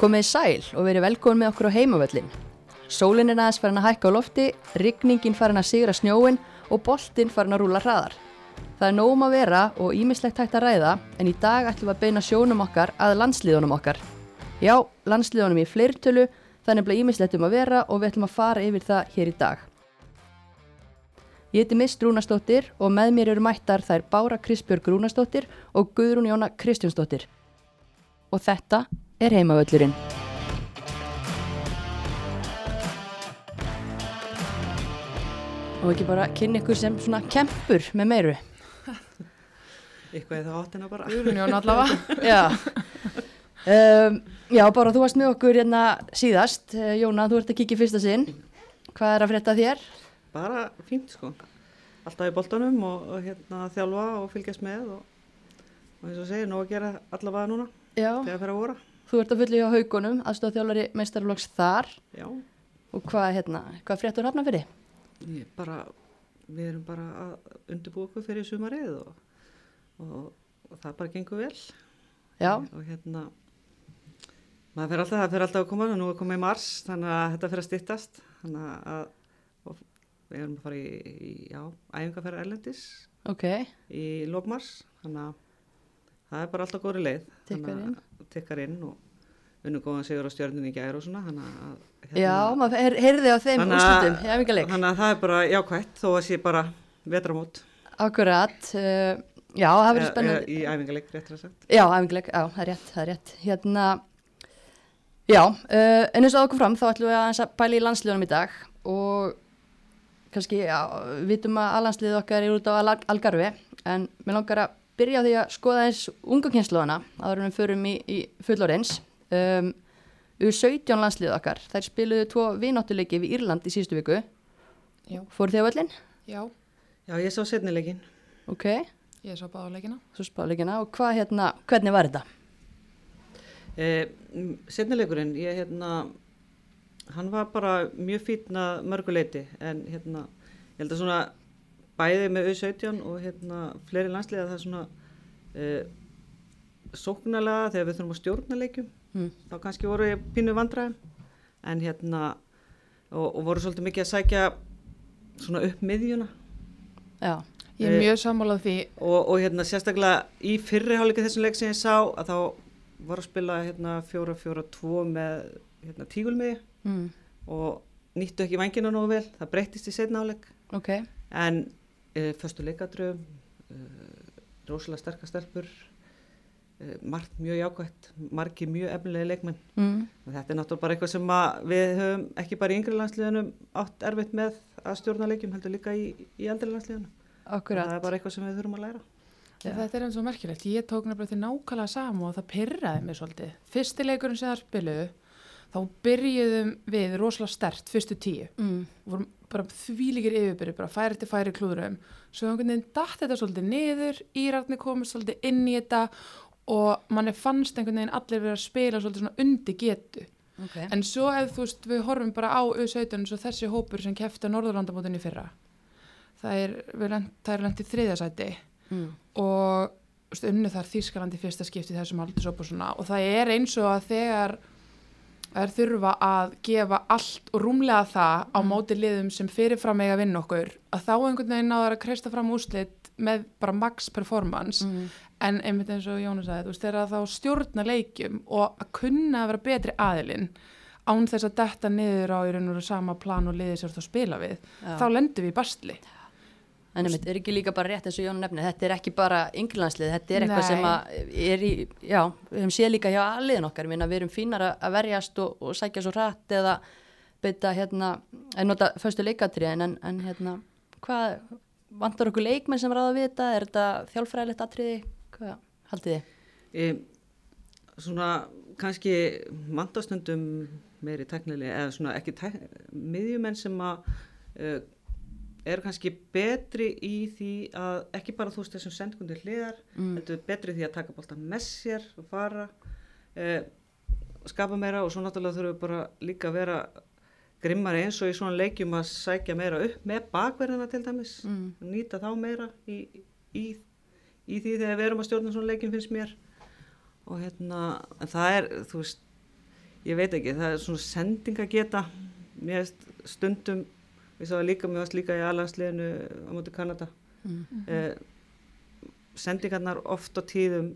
Komið sæl og verið velkomin með okkur á heimavöllin. Sólinn er aðeins farin að hækka á lofti, rigningin farin að sigra snjóin og boltinn farin að rúla hraðar. Það er nógum að vera og ímislegt hægt að ræða en í dag ætlum við að beina sjónum okkar að landsliðunum okkar. Já, landsliðunum í fleirtölu, þannig að ímislegt um að vera og við ætlum að fara yfir það hér í dag. Ég heiti Mist Rúnastóttir og með mér eru mættar þær Bára Kristbjörg Rúnastóttir og Guðrún Jóna Kristjánsdóttir. Og þetta er heimavöllurinn. Og ekki bara kynna ykkur sem svona kempur með meiru. Eitthvað eða áttina bara. Guðrún allavega. Já. Um, já, bara þú varst með okkur hérna síðast. Eh, Jóna, þú ert að kíkja í fyrsta sinn. Hvað er að frétta þér? Bara fínt sko. Alltaf í boltanum og, og hérna þjálfa og fylgjast með og, og eins og segir, nú að gera allavega núna Já. þegar fyrir að vora. Þú ert að fulli hjá haugunum, aðstofa þjálfari meistarflokks þar. Já, Og hvað, hérna, hvað fréttur hafna fyrir? ég bara, við erum bara að undirbúa okkur fyrir sumarið og, og, og það bara gengur vel. Já, Og hérna, maður fyrir alltaf, það fyrir alltaf að koma og nú er komið í mars þannig að þetta fyrir að styttast. Þannig að og við erum að fara í, í já, æfingarferð erlendis ok, í lókmars þannig að það er bara alltaf góðri leið Tikkar að- tikkar inn og unnum góðan sigur á stjörnunni í gær og svona að hérna- já, maður heyr, heyrði á þeim úrslutum, já, mikið leik. þannig að það er bara jákvætt þó að sé bara vetramót Akkurat, uh, já, það verður Eða- spennandi. eða í æfingarleik réttir að sagt Já, æfingileg, já, það er rétt, það er rétt. Hérna, já, uh, en eins og okkur fram þá ætlum við að pæla í landsliðunum í dag og kannski, já, við vitum að allanslið okkar er út á Al- Algarve en mér langar að byrja á því að skoða eins unga kynsluðana áður en við förum í, í fullorins. Um, U17 landslið okkar, þær spiluðu tvo vináttuleiki við Írland í síðustu viku. Já. Fóru þið á öllin? Já, Já, ég sá setnileikin Ok, ég sá báðuleikina. svo spáleikina og hvað hérna, hvernig var þetta? eh, setnileikurinn ég hérna hann var bara mjög fítn að mörguleiti en hérna ég held að svona bæði með U17 og hérna fleiri landsliða það er svona eh, sóknarlega þegar við þurfum að stjórna leikjum Mm. þá kannski voru ég pínu vandræðum en hérna og, og voru svolítið mikið að sækja svona upp miðjuna. Já, Ég er Eh, mjög sammálað því, og, og hérna sérstaklega í fyrri hálfleika þessum leik sem ég sá að þá var að spila hérna fjóra fjóra tvo með hérna tígulmiði. Mm. og nýttu ekki vangina nógu vel það breyttist í setna hálfleik. Ok, en e, förstu leikadröfum e, rosalega sterkar stelpur. e, margt mjög jákvætt margi mjög efnilegi leikmenn mm. þetta er náttúrulega bara eitthvað sem að við höfum ekki bara í yngri landsliðunum átt erfitt með að stjórna leikjum heldur líka í, í eldri landsliðunum akkurat. það er bara eitthvað sem við þurfum að læra Já. þetta er eins og merkilegt. Ég tók nefnilega til nákvæmlega saman og það pyrraði mig svolítið. Fyrsti leikurinn sem það spiluðu, þá byrjuðum við rosalega stert, fyrstu tíu. Mm. vorum bara þvílíkir yfirbyrju, bara færi til færi klúðurum. Svo einhvern veginn datt þetta svolítið niður, írarnir komist svolítið inn í þetta og manni fannst einhvern veginn allir verið að spila svolítið svona undi getu. Okay. En svo ef þú veist, við horfum bara á U17 svo þessi hópur sem kefti á Norðurlandamótinni fyrra. Það er, lent, það er lent í þriðasæti mm. og unnu þar Þískalandi fyrsta skipti þessum aldursóp og svona og það er eins og að þegar er þurfa að gefa allt og rúmlega það á móti liðum sem fyrirfram eiga að vinna okkur að þá einhvern veginn náður að kreista fram úslit með bara max performance Mm. En einmitt eins og Jónas sagði, þú veist, þegar þá stjórna leikjum og að kunna að vera betri aðilinn án þess að detta niður á í raun og veru sama plan og liðið sér þú spila við, Já. þá lendum við í bastli. En einmitt, er ekki líka bara rétt eins og Jón nefnir, þetta er ekki bara yngirlandslið, þetta er eitthvað Nei. sem að er í, já, við höfum séð líka hjá aðliðin okkar, minna, við erum fínar að verjast og, og sækja svo hratt eða beita hérna, en nota föstu leikatriðin, en, en hérna, hvað, vantar okkur leikmenn sem ráða við þetta, er þetta þjálfræðilegt atriði, hvað haldið þið? e, svona kannski mandastundum meiri teknilega eða svona ekki miðjumenn sem að e, eru kannski betri í því að ekki bara þú veist þessum sendkundir hliðar Mm. heldur betri í því að taka bólta með sér og fara e, skapa meira og svo náttúrulega þurfum við bara líka að vera grimmari eins og í svona leikjum að sækja meira upp með bakverðina til dæmis Mm. nýta þá meira í, í, í því þegar við erum að stjórna svona leikjum finnst mér og hérna það er þú veist ég veit ekki, það er svona sendinga geta mér finnst stundum við sáum líka, mér varst líka í alansliðinu á móti Kanada Mm. eh, sendingarnar oft á tíðum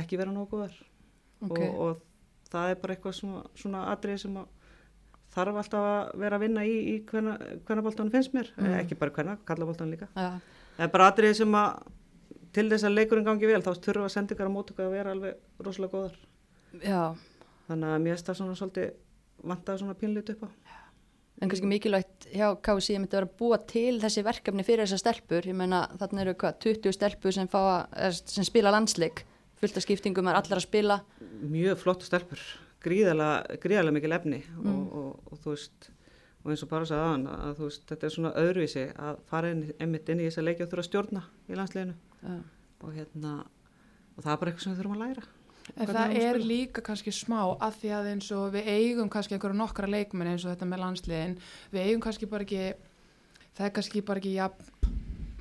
ekki vera nógu góðar Ok. og, og það er bara eitthvað svona, svona atrið sem að þarf alltaf að vera að vinna í, í hvernig boltanum finnst mér, Mm. ekki bara hvernig, kallaboltanum líka Já. það er bara atrið sem að til þess að leikurinn gangi vel þá þurfa sendingar á mótöku að vera alveg rosalega góðar. Já, þannig að mér það svona svolítið vantaði svona pínlít upp á. En kannski mikilvægt hjá KC myndi vera að búa til þessi verkefni fyrir þessar stelpur, ég meina þarna eru hvað, 20 stelpur sem, fá að, sem spila landsleik, fullt af skiptingum er allar að spila, mjög flott stelpur. Gríðarlega, gríðarlega mikil efni. Mm. og, og, og þú veist og eins og bara sagði aðan að þú veist þetta er svona öðruvísi að fara einmitt inn í þessa leiki og þurfa að stjórna í landsleginu Já. og hérna og það er bara eitthvað sem við þurfum að læra En Hvernig það er líka kannski smá að því að eins og við eigum kannski einhverju nokkra leikmenn eins og þetta með landsliðin, við eigum kannski bara ekki, það er kannski bara ekki ja,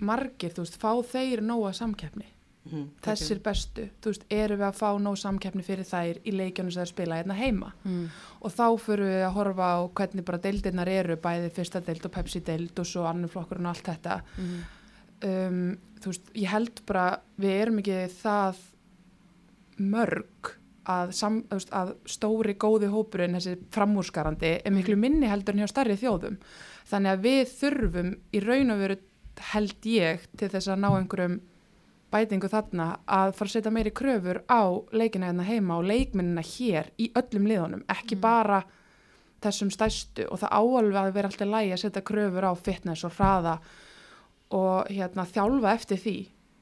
margir, þú veist, fá þeir nóga samkeppni, mm, þessir bestu, þú veist, eru við að fá nóg samkeppni fyrir þær í leikjónu sem þær spila hérna heima Mm. og þá fyrir við að horfa á hvernig bara deildirnar eru, bæði fyrsta deild og Pepsi deild og svo annar flokkurinn og allt þetta Mm. um, þú veist, ég held bara við erum ekki það mörg að, sam, veist, að stóri góði hópurinn, þessi framúrskarandi er miklu minni heldur en hjá starri þjóðum. Þannig að við þurfum í raun og veru held ég til þess að ná einhverjum bætingu þarna að fara að setja meiri kröfur á leikina hérna heima og leikmennina hér í öllum liðunum, ekki bara þessum stæstu og það áalveg að vera alltaf lægi að setja kröfur á fitness og hraða og hérna þjálfa eftir því.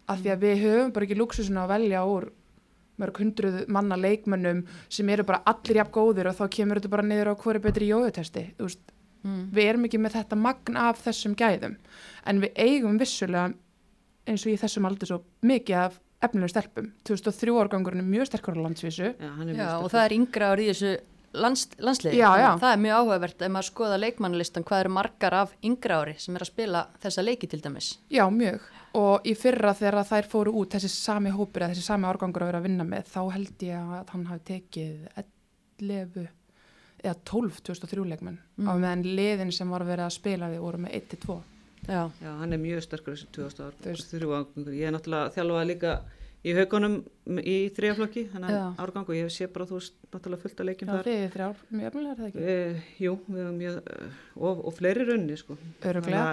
Af því að við höfum bara ekki luxusinu að velja úr mörg hundruð manna leikmönnum sem eru bara allir jafn góðir og þá kemur þetta bara niður á hverju betri jóðutesti Mm. við erum ekki með þetta magn af þessum gæðum en við eigum vissulega eins og í þessum aldur svo mikið af efnilegum stelpum. 2003 árgangurinn er mjög sterkur á landsvísu. Já, hann er Já, mjög og það er yngra árið í þessu lands, landsliði. Já, já. Það er mjög áhugavert ef maður skoða leikmannalistan hvað eru margar af yngra ári sem er að spila þessa leiki til dæmis. Já, mjög. Og í fyrra þegar þær fóru út, þessi sami hópur eða þessi sami árgangur að vera að vinna með, þá held ég að hann hafi tekið 11 eða 12 2003 leikmenn Mm. á meðan liðin sem var verið að spila við voru með 1-2. Já, Já, hann er mjög sterkur þessi 2000 ár, Þú veist. þrjú ángangur. Ég er náttúrulega þjálfaði líka í haugunum í þriðaflokki, þannig Já. að árgang og ég sé bara, þú veist, náttúrulega fullt að leikjum Já, þar. þið er þrjár, mjög efnilega er það ekki? E, jú, við hefum mjög, og, og fleiri raunni, sko. Öruglega.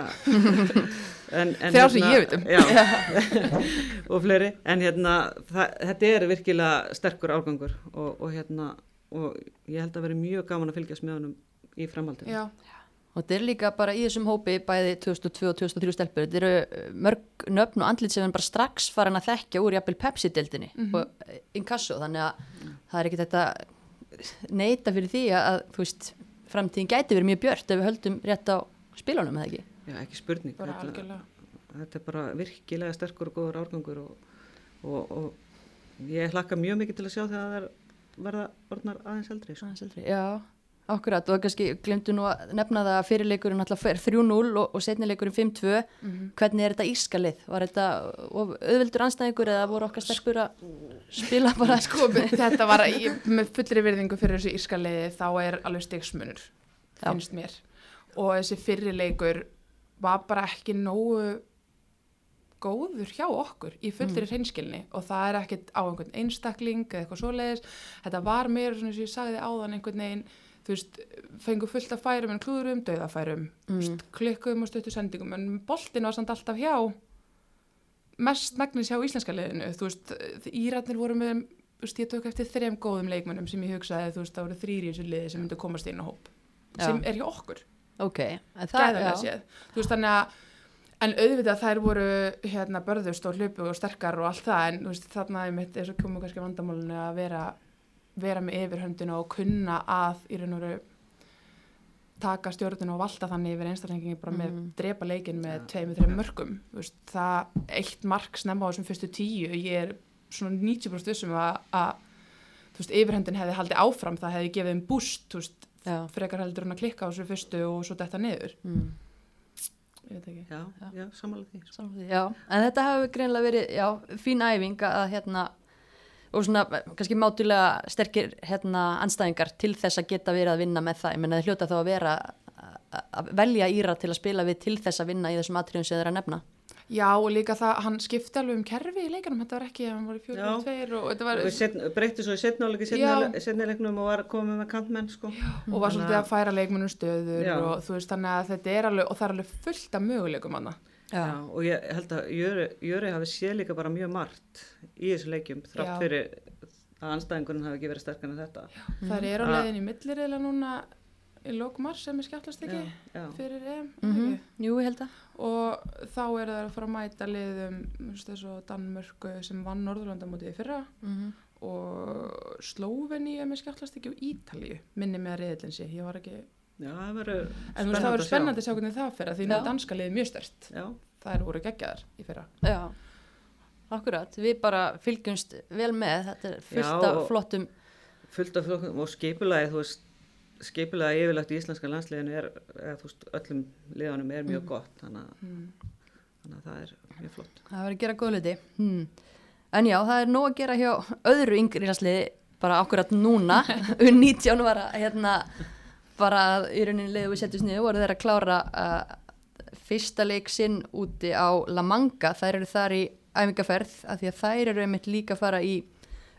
Þrjár sem ég veit um. Já, og fleiri, en hérna, það, þetta er virkilega sterkur árgangur og, og hérna, og ég held að veri mjög gaman að fylgjast með honum í framhaldinu. Já, og þetta er líka bara í þessum hópi bæði 2002 og 2003 stelpur. Þetta eru eh, mörg nöfn og andlit sem er bara strax farin að þekkja úr jafnvel Pepsi-dildinni Mhm. og eh, inkasso. Þannig að það er ekki þetta neita fyrir því að, veist, framtíðin gæti verið mjög björt ef við höldum rétt á spilunum, eða ekki? Já, ekki spurning. Þetta- þetta er bara virkilega sterkur og góður árgangur og, og, og ég hlakka mjög mikið til að sjá þegar það er verða orðnar aðeins eldri sko. Aðeins eldri, Já, akkurat og kannski glemdu nú að nefna það að fyrirleikurinn alltaf fer 3-0 og, og setnileikurinn 5-2 Mhm. hvernig er þetta ískalið? Var þetta of auðveldur anstæðingur eða voru okkar stelpur að spila bara Sko, þetta var, ég, með fullri virðingu fyrir þessu írskaliði, þá er alveg stigsmunur, Já. finnst mér. Og þessi fyrri leikur var bara ekki nógu góður hjá okkur í fullri mm. hreinskilni og það er ekkert á einhvern einstakling eða eitthvað svoleiðis. Þetta var meira svona sem ég sagði áðan einhvern veginn, þú veist, fengu fullt af færum en klúðurum, dauðafærum, Mm. klikkuðum og stöttu sendingum en boltin var samt alltaf hjá mest megnis hjá íslenska liðinu þú veist, Íratnir voru með veist, ég tók eftir þrejum góðum leikmönnum sem ég hugsaði, þú veist, það voru þrýri í þessu liði sem myndu komast inn á hóp Já. sem er hjá okkur, Ok, en það, gæðanlega séð þú veist, þannig að en auðvitað þær voru hérna börðust og hlupu og sterkar og allt það, en þú veist, þarna vera með yfirhöndina og kunna að í raun og veru taka stjórnuna og valda þannig yfir einstaklingi bara með Mhm. drepa leikin með Já. tveimur, þreim mörgum þú veist, það eitt mark snemma á þessum fyrstu tíu ég er svona 90% vissum að, að þú veist, yfirhöndin hefði haldið áfram það hefði gefið um búst þú veist, Já. frekar heldur hún að klikka á þessu fyrstu og svo detta niður Mm. ég veit ekki já, Já. já, samanlega því en þetta hafi greinlega verið já, fín æfing að hérna og svona kannski mátulega sterkir hérna anstæðingar til þess að geta verið að vinna með það, ég menna þið hljóta þá að vera að- velja Íra til að spila við til þess að vinna í þessum atriðum sem þeir að nefna Já, og líka það, hann skipti alveg um kerfi í leikunum, þetta var ekki, hann var í 42 og þetta var, og breytti svo í setnáleiki Já. setnileiknum og var komið með kantmenn sko. og var svolítið að færa leikmunum stöður Já. og þú veist, þannig að þetta er alveg, og það er alveg fullt af möguleikum hann. Já, og ég held að Jöri, hafi séð líka bara mjög margt í þessu leikjum þrátt Já. fyrir að anstæðingurinn hafi ekki verið sterkar en þetta. Það er á Ah. leiðin í milliriðla núna í lókumars sem er skjáttlast ekki já, já. fyrir EM, mm mm Jú, ég held að. Og þá eru það að fara að mæta liðum, þú veist, þessu Danmörku sem vann Norðurlandamótið í fyrra mm og Slóveni er með skjáttlast ekki og Ítalíu, minni með reyðlinn sé, ég var ekki, já, það verður en þú veist, það verður spennandi að sjá hvernig það fer að því nú er danska liðið mjög stert, Já, það eru voru geggjaðar í fyrra. Já, akkurat, við bara fylgjumst vel með, þetta er fullt af flottum fullt af flokkum og skipulagi þú veist, skipulagi yfirlegt í íslenska landsliðinu er, eða þú veist, öllum liðanum er mjög gott þannig að, Mm. þannig að það er mjög flott Það verður að gera góð hluti. Hmm. En já, það er nóg að gera hjá öðru yngri landsliði, bara akkurat núna. U19 var að, hérna, bara að í rauninni leiðu við setjum sniðu, voru þeir að klára uh, fyrsta leik sinn úti á La Manga. Þær eru þar í æfingaferð, af því að þær eru einmitt líka að fara í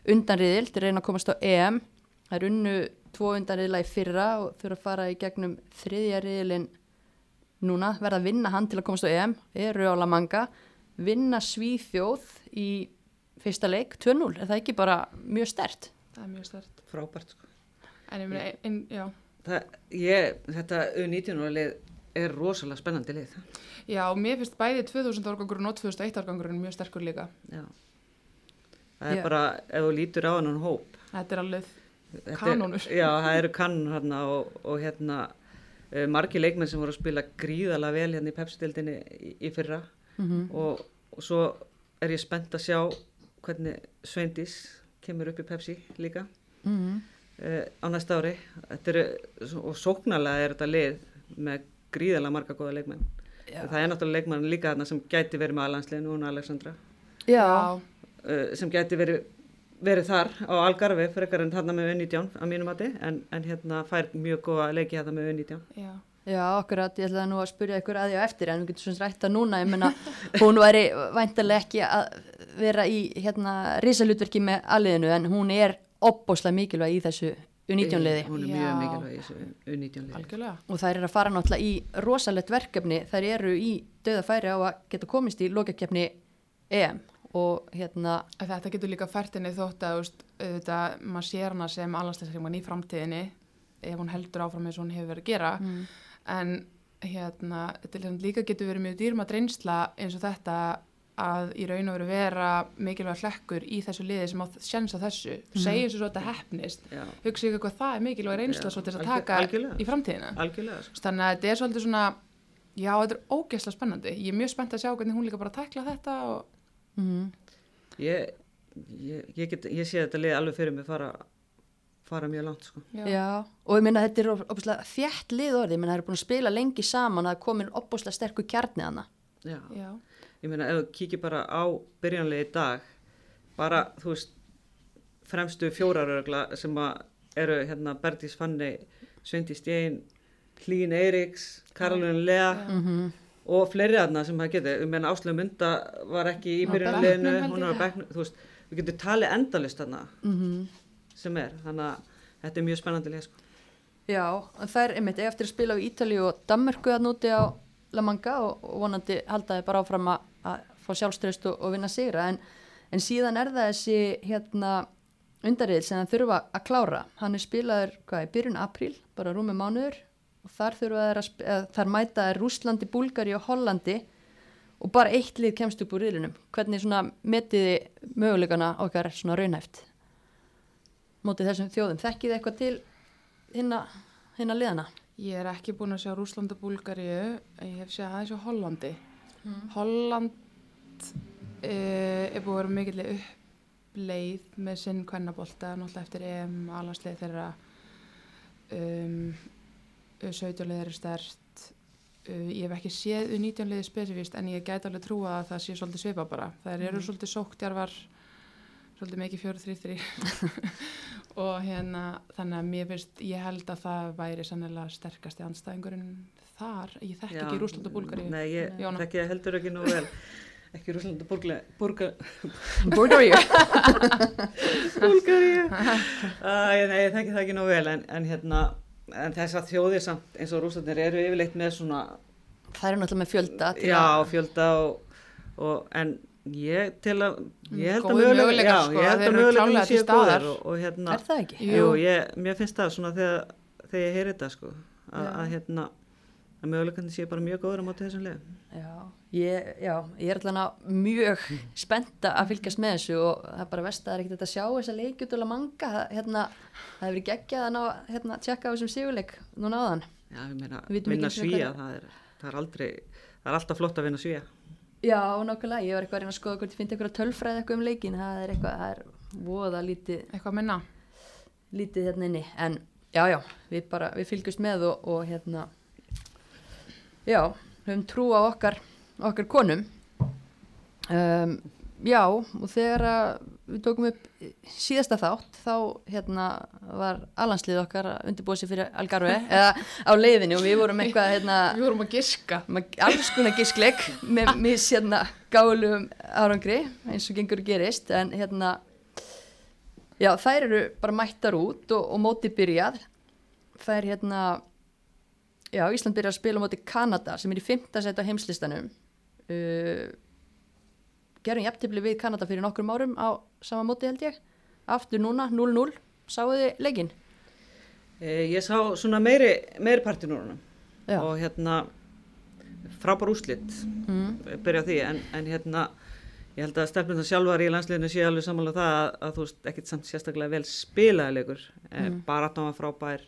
undanriðil til að reyna að komast á EM. Eru unnu tvo undanriðila í fyrra og þurfa að fara í gegnum þriðja riðilinn núna, verða að vinna hann til að komast á EM, eru á La Manga, vinna Svíþjóð í fyrsta leik, 2-0, er það ekki bara mjög stert? Það er mjög stert. frábært sko. En ég meina, ein, ein, já, það, ég, þetta U19 lið er rosalega spennandi lið já, mér finnst bæði 2000 árgangurinn og 2001 árgangurinn mjög sterkur líka. já. það er Já. bara ef þú lítur á hennan hóp Þetta er alveg, Þetta er- Kanónur. já, það eru kanónur hérna og, og hérna uh, margi leikmenn sem voru að spila gríðalega vel hérna í Pepsi-dildinni í, í fyrra Mm og, og svo er ég spennt að sjá hvernig Sveindís kemur upp í Pepsi líka -hmm. uh, á næsta ári. Eru, og sóknarlega er þetta lið með gríðalega marga góða leikmenn. Það er náttúrulega leikmenn líka þarna sem gæti verið með alansliðinu, hún Alexandra. Já, uh, sem gæti verið verið þar á Algarve frekar en þarna með U19 að mínum mati en, en hérna fær mjög góða leiki þarna með U19 já. já, akkurat, ég ætla nú að spyrja ykkur að því á eftir en við getum svona rætt að núna, ég menna hún væri væntalega ekki að vera í hérna risalutverki með aliðinu en hún er opbóslega mikilvæg í þessu U19 liði hún er mjög mikilvæg í þessu U19 liði Algjörlega. og þær eru að fara náttúrulega í rosalegt verkefni, þær eru í döða færi á að geta komist í lokakefni EM og hérna En Þetta getur líka fært henni þótt að, auðvitað, maður sér hana sem allansleisreimann í framtíðinni ef hún heldur áfram eins og hún hefur verið að gera. mm. En hérna, líka getur verið mjög dýrma reynsla eins og þetta að í raun og veru vera mikilvæg hlekkur í þessu liði sem á sjens á þessu. Mm. Segjum svo að þetta hefnist. Já, Hugsa ykkur hvað það er mikilvæg reynsla Já, svo til þess að taka algjörlega. í framtíðina. algjörlega sko. Þannig að þetta er svolítið svona, já, þetta er ógeðslega spennandi. Ég er mjög spennt að sjá hvernig hún líka bara tækla þetta og Mm. ég, ég, ég, get, ég sé þetta lið alveg fyrir mig fara, fara mjög langt sko. Já. og ég minna þetta er opbúslega þjætt lið orði, ég minna það er búin að spila lengi saman að komin opbúslega sterkur kjarni hana Já. Já. Ég meina ef þú kíkir bara á byrjanlega í dag bara þú veist fremstu fjórarögla sem að eru hérna Bertís Fanni Sveindi Stein, Hlín Eiríks Karolín Lea mm og fleiri aðna sem það getur ég meina Áslega Munda var ekki í byrjanleginu hún á ég. bekknum, þú veist við getum talið endalist þarna -hmm. sem er, þannig að þetta er mjög spennandi lið sko. Já, það er einmitt eftir að spila á Ítalíu og Danmörku að núti á La Manga og, vonandi halda þið bara áfram að, að fá sjálfströst og, og vinna sigra. En, en síðan er það þessi hérna undarriðil sem það þurfa að klára. Hann er spilaður, hvað, í byrjun apríl bara rúmi mánuður. Og þar þurfa að, eða, þar mæta þær Rúslandi, Búlgari og Hollandi. Og bara eitt lið kemst upp úr riðlunum hvernig svona metiði möguleikana okkar svona raunhæft? Mótið þessum þjóðum. Þekkið eitthvað til hinna, hinna liðana Ég er ekki búin að sjá Rúsland og Búlgaríu, ég hef séð aðeins á Hollandi. Holland uh, er búin að vera mikill uppleið með sinn kvennabólta, náttúrulega eftir EM, alansleið þeirra, um, 17 leðir er stert. Uh, ég hef ekki séð 19 leðir spesifíst en ég gæti alveg trúa að það sé svolítið svipa bara. Það eru Mhm. svolítið sóktjarvar, svolítið mikið fjóru þrý þrý og hérna þannig að mér finnst, ég held að það væri sannilega sterkasti anstæðingurinn þar, ég þekki ekki Rúsland og Búlgari Nei, ég Jóna. þekki það heldur ekki nú vel. Ekki Rúsland og Búlgari. Búlgari. Nei, ég þekki það ekki nú vel, en, en hérna, en þessar þjóðir samt eins og Rúslandir eru yfirleitt með svona, Það eru náttúrulega með fjölda já, að... fjölda og, og, en ég til að, ég held að já, sko, ég þeir held að til séu staðar. góðir og, og hérna, Er það ekki? Jú. Ég, mér finnst það svona þegar, þegar ég heyri þetta sko, að, að hérna, að möguleikandi séu bara mjög góður á móti þessum liðum. Já, ég, já, ég er allavega mjög spennta að fylgjast með þessu og það er bara vest að það er ekkert að sjá þessa leikjutulega manga. Hérna, það hefur verið geggjað að ná, hérna, tjekka á þessum sigurleik núna áðan. Já, ég meina, vinna svíja, það er, það er aldrei, það er alltaf flott að vinna svíja. Já, nákvæmlega, ég var eitthvað að reyna að skoða hvort ég fyndi eitthvað tölfræði eitthvað um leikin, það er eitthvað, það er voða lítið, eitthvað minna lítið hérna inni, en já, já, við bara, við fylgjumst með og, og hérna, já, höfum trú á okkar, okkar konum, um, já, og þegar við tókum upp síðasta þátt, þá hérna var alhanslið okkar að undirbúa sér fyrir Algarve, eða á leiðinu og við vorum eitthvað, hérna, við vorum að giska. Alls konar giskleik með mis hérna gáluðum árangri eins og gengur gerist en hérna já þær eru bara mættar út og, og móti byrjað. Þær hérna já Ísland byrjar að spila á móti Kanada sem er í fymta set á heimslistanum uh, gerum jafntefli við Kanada fyrir nokkrum árum á sama móti held ég aftur núna 0-0 sáu þið leikinn E, ég sá svona meiri, meiri partin úr honum Já. og hérna, frábær úslit, mm. byrja því, en, en hérna, ég held að stefnum það sjálfar í landsliðinu sé alveg sammála um það að, að þú veist ekkit samt sérstaklega vel spilaði leikur, mm. e, bara að var frábær,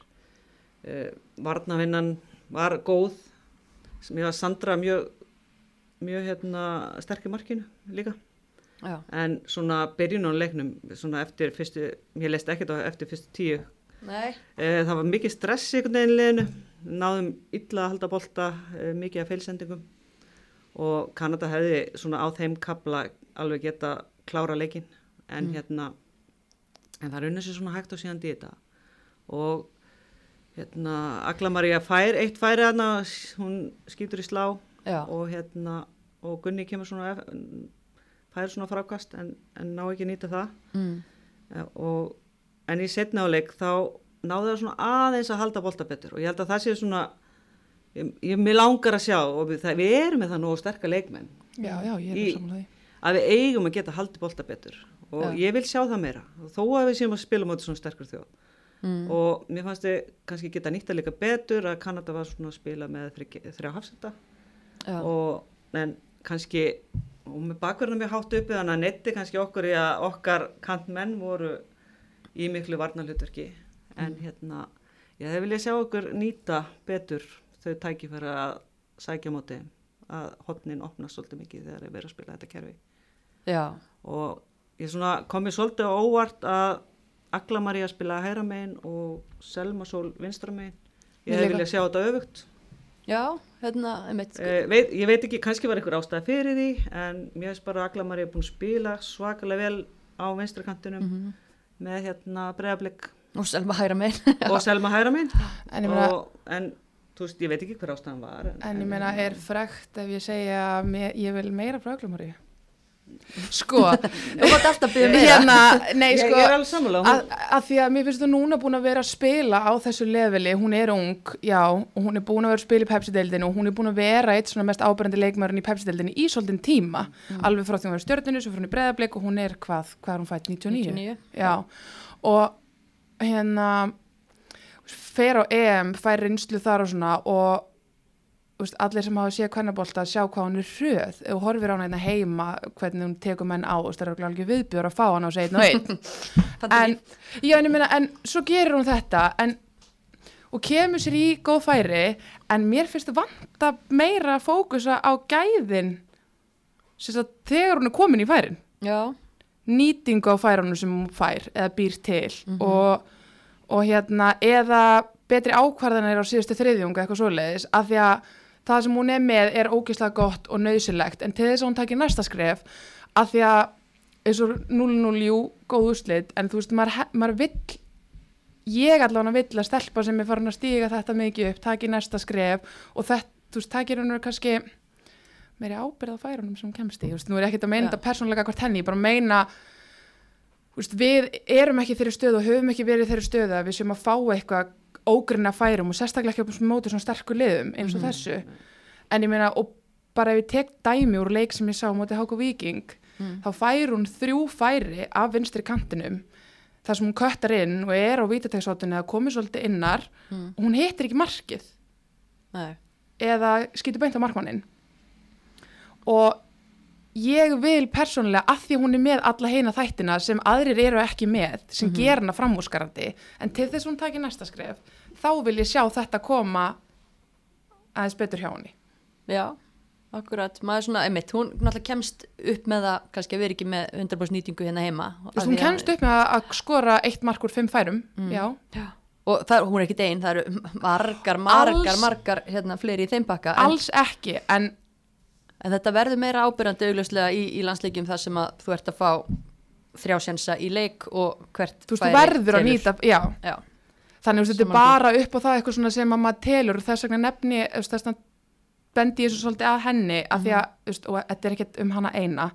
e, varnavinnan var góð, sem ég var Sandra mjög, mjög hérna sterk í markinu líka. já, En svona byrjun á leiknum, svona eftir fyrstu, ég leist ekkert á eftir fyrstu tíu, e, það var mikið stress í liðinu, náðum illa að halda bolta, e, mikið af feilsendingum. Og Kanada hefði svona á þeim kabla alveg geta klára leikin, en hérna, en það raunir sér svona hægt og síðan dýta og hérna, Agla María fær, eitt færi hana, hún skýtur í slá já, og hérna og Gunni kemur svona fær svona frákast en, en ná ekki nýta það. Mm. Eh, og, en í setna áleik þá náðu það svona aðeins að halda bolta betur og ég held að það sé svona ég, ég mér langar að sjá og við, það, við erum með það nógu sterka leikmenn já, já, Í- að við eigum að geta haldið bolta betur og ég vil sjá það meira. Þó að við séum að spila móti svona sterkur þjóð Mm. og mér fannst þið kannski geta nýtt að líka betur að Kanada var svona að spila með þrjá, hafsenda já. og en kannski og með bakverðina mjög hátt uppi þannig að netti kannski okkur í að okkar kantmenn voru í miklu varnarhlutverki en hérna ég hefði viljað sjá okkur nýta betur þau tækifæra að sækja móti að hotnin opnast svolítið mikið þegar þeir verið að spila þetta kerfi já. og ég svona komið svolítið á óvart að Agla María spila hæra megin og Selma Sól vinstra megin ég hefði viljað sjá þetta öfugt Já, hérna. Eh, veit, ég veit ekki, kannski var einhver ástæða fyrir því en mér finnst bara að Agla María búin að spila svakalega vel á venstrakantinum Mhm. með hérna bregðarblik og Selma hæra megin. og Selma hæra minn en ég meina, og, en þú veist, ég veit ekki hver ástæðan var en, en ég meina er frekt ef ég segja að ég vil meira frá Öglumari sko, meira. hérna nei sko ég er alveg sammála að því að mér finnst þú núna búin að vera að spila á þessu leveli, hún er ung já, og hún er búin að vera að spila í Pepsi-deildinu og hún er búin að vera eitt svona mest ábærandi leikmærin í Pepsi-deildinu í svolítinn tíma alveg frá því hún var í stjörninu, svo fyrir hún í breðablik og hún er hvað, hvað er hún fætt, 99? 99. Já, og hérna fer á EM, fær reynslu þar og svona og veist, allir sem hafa séð kvennabólta sjá hvað hún er hröð. Og horfir á hana hérna heima hvernig hún tekur menn á og það er alveg viðbjör að fá einn og einn. En, já, en, meina, en svo gerir hún þetta en, og kemur sér í góð færi en mér finnst vanta meira að fókusa á gæðin að þegar hún er komin í færin. Já, nýtingu á færunum sem hún fær eða býr til og, og hérna eða betri ákvarðanir á síðustu þriðjunga eitthvað svoleiðis af því að það sem hún er með er ógeðslega gott og nöðsilegt en til þess að hún takir næsta skref af því að eins og 0-0 jú, góð úrslit en þú veist, maður, maður vill ég allavega vill að stelpa sem er farin að stíga þetta mikið upp, taki næsta skref og þetta, þú veist, takir hún kannski meiri ábyrð á færunum sem hún kemst í, þú veist, nú er ekkert að meina Já. þetta persónulega hvort henni, ég bara meina þú veist, við erum ekki þeirri stöðu og höfum ekki verið þeirri stöðu að við séum að fá eitthvað ógrinna færum og sérstaklega ekki upp á móti svona sterkur liðum eins og þessu en ég meina, og bara ef ég tek dæmi úr leik sem ég sá á móti Háku Víking Mm. þá fær hún þrjú færi af vinstri kantinum þar sem hún köttar inn og er á vítategsóttunni að komi svolítið innar Mm. og hún hittir ekki markið Nei. eða skýtur beint á markmannin og ég vil persónulega að því að hún er með alla heina þættina sem aðrir eru ekki með sem Mhm. ger hana framúskarandi en til þess að hún taki næsta skref þá vil ég sjá þetta koma aðeins betur hjá henni Já, akkurat, maður svona, einmitt, hún náttúrulega kemst upp með það, kannski að vera ekki með 100% nýtingu hérna heima. Veist, hún kemst upp með að- að skora eitt mark úr fimm færum já, Já. Og það, hún er ekki einn, það eru margar, margar, Alls- margar, hérna, fleiri í þeim bakka. En, alls ekki en en þetta verður meira ábyrjandi augljóslega í, í landsleikjum þar sem að þú ert að fá þrjásjensa í leik og hvert þú veist, þú verður að nýta já, Já, þannig að þetta er bara upp á það eitthvað svona sem að maður telur og þess vegna nefni þess vegna bendi ég svo svolítið að henni að því að, þú veist, og þetta er ekkert um hana eina.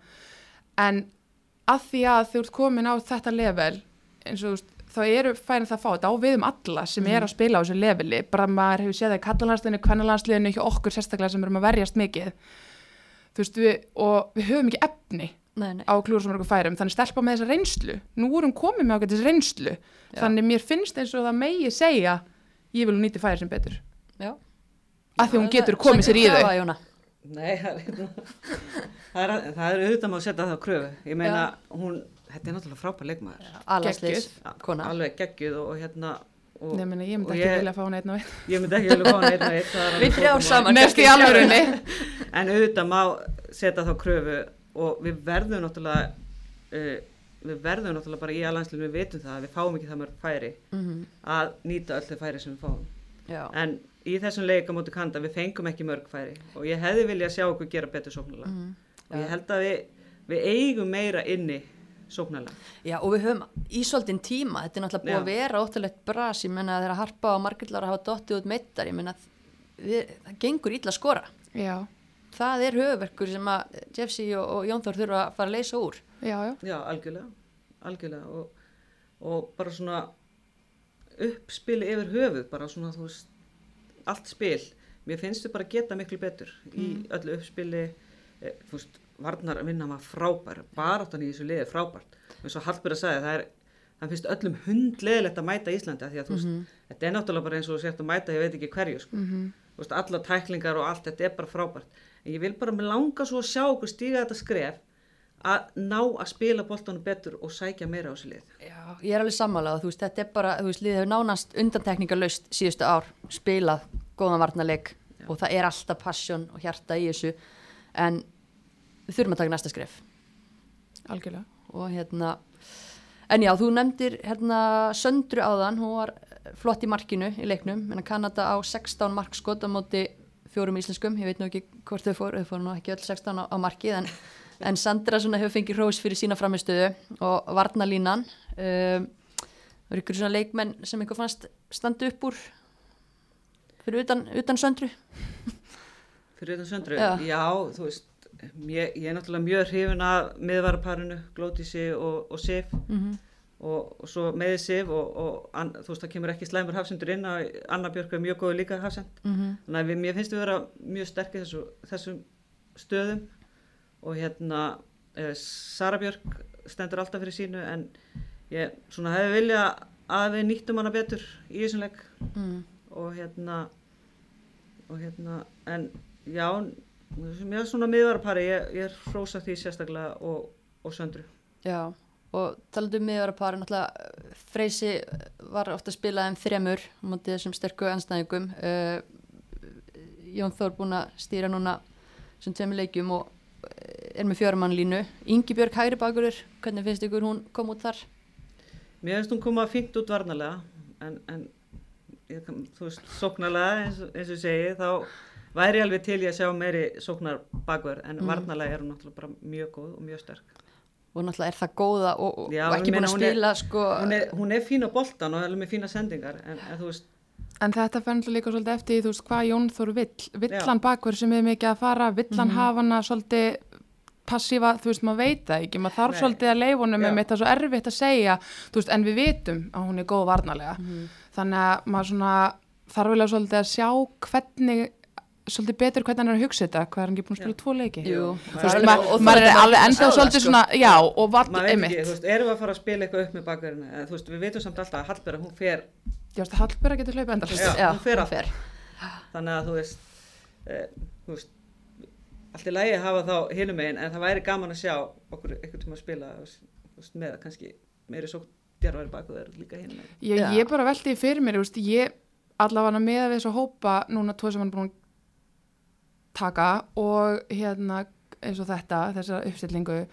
En að því að þú ert komin á þetta level eins og þú veist, þá eru færin það að fá þetta á við um alla sem er að spila á þessu leveli. Bara maður hefur séð það í kallalandsliðinu, kvennalandsliðinu hjá okkur sérstaklega sem erum að verjast mikið þú veist, við, og við höfum ekki efni nei, nei. á klúrsamörgu færum, þannig stelpa með þessa reynslu nú erum komið með ágætis reynslu Já. þannig mér finnst eins og það megi segja ég vil hún nýti færi sem betur Já. af því hún getur komið sér í þau. Nei, það er, það er, það er auðvitað má að setja það á kröfu. Ég meina, hún, þetta er náttúrulega frábær leikmaður. Alveg geggjuð og, og hérna... Og, Nei, meni, ég myndi ekki vilja fá hún einn og einn Ég myndi ekki vilja fá hana einn og einn. Við þrjár tókumál. saman. Nefst í alvörunni En auðvitað má setja þá kröfu og við verðum náttúrulega, uh, við verðum náttúrulega bara í aðlandslinu, við vitum það að við fáum ekki það mörg færi Mhm. að nýta öll þau færi sem við fáum. Já. En í þessum leik á móti kanda við fengum ekki mörg færi og ég hefði viljað sjá okkur gera betur sóknulega. Mhm. Og ég held að við, við eigum meira inni sóknulega. Já, og við höfum í svolítinn tíma, þetta er náttúrulega búið að vera óttalegt bras, ég menna þegar harpa og margillar hafa dottið út meittar, ég menna við, það gengur illa að skora. Já, Það er höfuverkur sem að Jeffsy og, og Jón Þór þurfa að fara að leysa úr. já, já Já, algjörlega, algjörlega og, og bara svona uppspili yfir höfuð, bara svona þú veist, allt spil. Mér finnst þau bara geta miklu betur í öllu uppspili, e, þú veist, Varnar að vinna maður frábær, baráttan í þessu liði frábært. eins og Hallbjörn að sagði, það er, það finnst öllum hundleðilegt að mæta Íslandi af því að þú veist, þetta er náttúrulega bara eins og þú sért að mæta, ég veit ekki hverju, sko. Mhm. Þú veist, alla tæklingar og allt, þetta er bara frábært. En ég vil bara með langa svo að sjá okkur stíga þetta skref að ná að spila boltanum betur og sækja meira á þessu lið. Já, ég er alveg sammálað, þú veist, þetta er bara, þú veist, liðið hefur nánast undantekningalöst síðustu ár, spilað góðan varnarleik og það er alltaf passion og hjarta í þessu, en við þurfum að taka næsta skref. Algjörlega. Og hérna en já, þú nefndir hérna Söndru áðan, hún var flott í markinu í leiknum, en Kanada á 16 markskot á móti fjórum íslenskum. Ég veit nú ekki hvort þau fór, þau fór nú ekki öll 16 á, á markið, en, en Sandra svona hefur fengið hrós fyrir sína framistöðu og varnalínan um, það eru ykkur svona leikmenn sem einhver fannst standa upp úr fyrir utan, utan Söndru? Fyrir þetta söndru, Já. já, þú veist, ég, ég er náttúrulega mjög hrifin af miðvaraparinu, Glótísi og, og Sif mm -hmm. og, og svo meði Sif og, og an, þú veist, það kemur ekki slæmur hafsendur inn að Anna Björk er mjög góð líka hafsend. Þannig að við, mér finnst við vera mjög sterkir þessu, þessum stöðum og hérna eh, Sara Björk stendur alltaf fyrir sínu en ég svona hefði vilja að við nýttum hana betur í þessum leik mm. og hérna og hérna en já er svona miðvarapari ég, ég hrósa því sérstaklega og, og söndru. Já, og talandi um miðvarapari, náttúrulega eh, Freysi var ofta að spila þeim þremur móti þessum sterku anstæðingum uh, Jón Þór búin að stýra núna sem tveimur leikjum og eh, er með fjörumannlínu Ingi Björg hægri bakurur, hvernig finnst ykkur hún kom út þar? mér finnst hún koma fínt út varnalega en, en ég, þú veist, sóknarlega eins, eins og ég segi þá væri alveg til ég að sjá meiri sóknar bakverð en Mm. varnalega er hún náttúrulega bara mjög góð og mjög sterk og náttúrulega er það góða og, og, Já, og ekki búin að hún er- spila sko, hún er, hún er fín á boltan og er með fína sendingar en, en þú veist, En þetta fennir líka svolítið eftir, þú veist, hvað Jón Þór vill. Vill Já. hann bakverð sem er mikið að fara, vill Mhm. hann hafa hana svolítið passífa, þú veist, maður veit það ekki, maður þarf Nei. svolítið að leifa honum Já. með þetta er svo erfitt að segja, þú veist, en við vitum að hún er góð varnalega. Mhm. Þannig að maður svona þarf vel að svolítið að sjá hvernig, svolítið betur hvernig hann er að hugsa þetta, hvað er hann ekki búin að spila tvo leiki? Er maður er alveg enda svolítið sko. svona, já, og ekki, einmitt. erum við að fara að spila eitthvað upp með bakverðinu, eða þú veist, við veitum samt alltaf að Hallberg, hún fer, Já, þú veist, Hallbjörg getur hlaupið Já, hún fer þannig að þú veist, e, þú veist, allt í lægi að hafa þá hinum megin, en það væri gaman að sjá okkur einhvern tíma að spila, með kannski meiri svo djarfari bakverður líka hinum. Ég, bara velti því fyrir mér, þú veist, ég allavega með við þess að hópa núna tvo sem hann er búin að taka og hérna eins og þetta, þessa uppstillingu.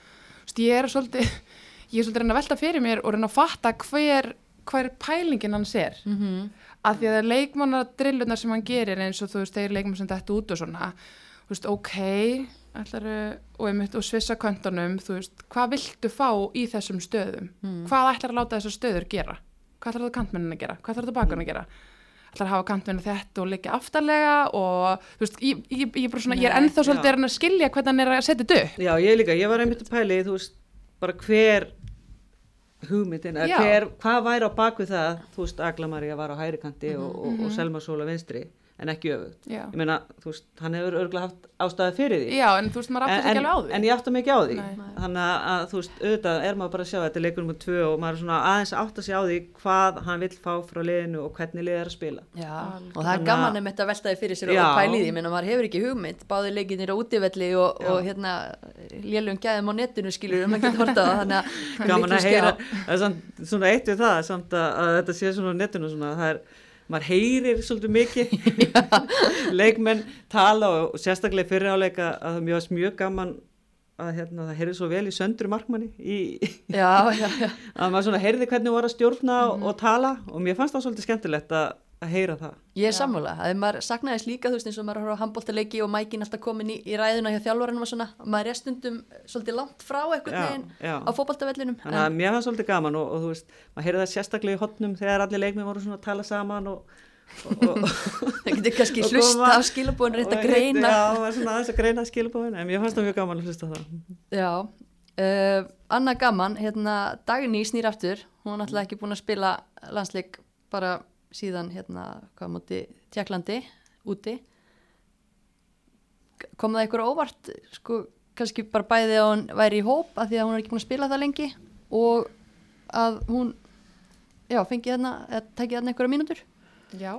Ég er svolítið ég er svolítið að velta fyrir mér og reyna að fatta hver, hver pælingin hans er. Mhm. að því að leikmannadrillunar sem hann gerir eins og þú veist, þeir leikmann sem þetta út og svona þú veist, ok ætlaru, og, einmitt, og svissa köntunum þú veist, hvað viltu fá í þessum stöðum? Mm. hvað ætlar að láta þessar stöður gera? Hvað ætlar það kantmennin að gera, hvað ætlar það bakarinn að gera ætlar að hafa kantmennin þetta og leggja aftarlega og þú veist, ég, ég, ég, svona, ég er Nei, ennþá svolítið að skilja hvernig hann er að setja þetta upp. Já, ég líka, ég var einmitt að pæli, þú veist, bara hver hugmyndin, hver, hvað væri á bakvið það, þú veist, Agla María var á hæri kanti og, og, Mhm. og Selma Sóla vinstri, en ekki öfugt. já. Ég meina, þú veist, hann hefur örgulega haft ástæði fyrir því. já, en þú veist, maður aftur en, ekki alveg á því. en ég átta mig ekki á því. Nei. þannig að, að þú veist, auðvitað er maður bara að sjá þetta er leikur nummer tvö og maður er svona aðeins að átta sig á því hvað hann vill fá frá liðinu og hvernig liðið er að spila. Já, og það er gaman þetta að velta því fyrir sér Já. og pæli því, menn að maður hefur ekki hugmynd. Báði leikinir á útivelli og, og hérna lélum gæðum á netinu skilur um að geta maður heyrir svolítið mikið. Leikmenn tala og, og sérstaklega fyrir áleika að það mjög, mjög gaman að hérna, það heyrir svo vel í söndru markmanni í, Já, já, já, að maður svona heyrði hvernig var að stjórna og, og tala og mér fannst það svolítið skemmtilegt að, að heyra það. Ég er sammála. Að maður saknaðist líka, þú veist, eins og maður horfa á handbóltaleiki og mækin alltaf komin í, í ræðuna hjá þjálfaranum og svona, maður er stundum svolítið langt frá veginn já. á fótboltavellinum Þannig að mér fannst svolítið gaman og, og þú veist, maður heyrði það sérstaklega í hotnum þegar allir leikmið voru svona að tala saman og, það getur kannski hlusta á að og greina. Já, það var svona aðeins að greina skilbúin en mér fannst það mjög gaman að hlusta á það. Já, uh, Anna Gaman, hérna Dagný snýr aftur, hún er náttúrulega ekki búin að spila landsleik bara síðan hérna, hvað múti, Tjekklandi, úti. Kom það ykkur óvart, sko, kannski bara bæði að hún væri í hóp af því að hún er ekki búin að spila það lengi og að hún, já, fengi þarna, eða tekið þarna einhverja mínútur? já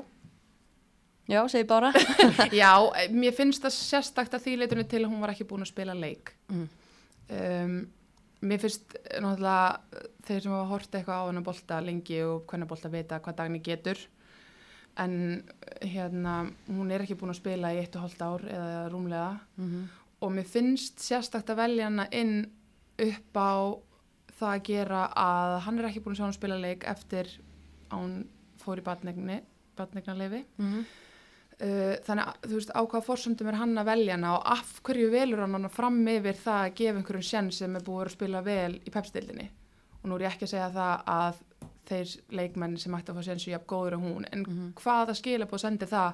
Já, segi bara. Já, mér finnst það sérstakt að því leitunni til að hún var ekki búin að spila leik. Mm. Um, mér finnst eh, náttúrulega eh, þeir sem hafa hort eitthvað á hennar bolta lengi og hvernig bolta vita hvað dagni getur. En eh, hérna, hún er ekki búin að spila í eitt og hálft ár eða rúmlega Mm og mér finnst sérstakt að velja hana inn upp á það að gera að hann er ekki búin að sjá hann spila leik eftir að hún fór í batnegni, batnegnarleifi. -hmm. Uh, þannig að þú veist á hvaða forsöndum er hann að velja hana og af hverju velur hann hana fram yfir það að gefa einhverjum sjenn sem er búið að spila vel í pepstildinni og nú er ég ekki að segja það að þeir leikmenn sem ætti að fá sjenn sér jafn góður og hún en Mhm. hvaða skilabóð sendir það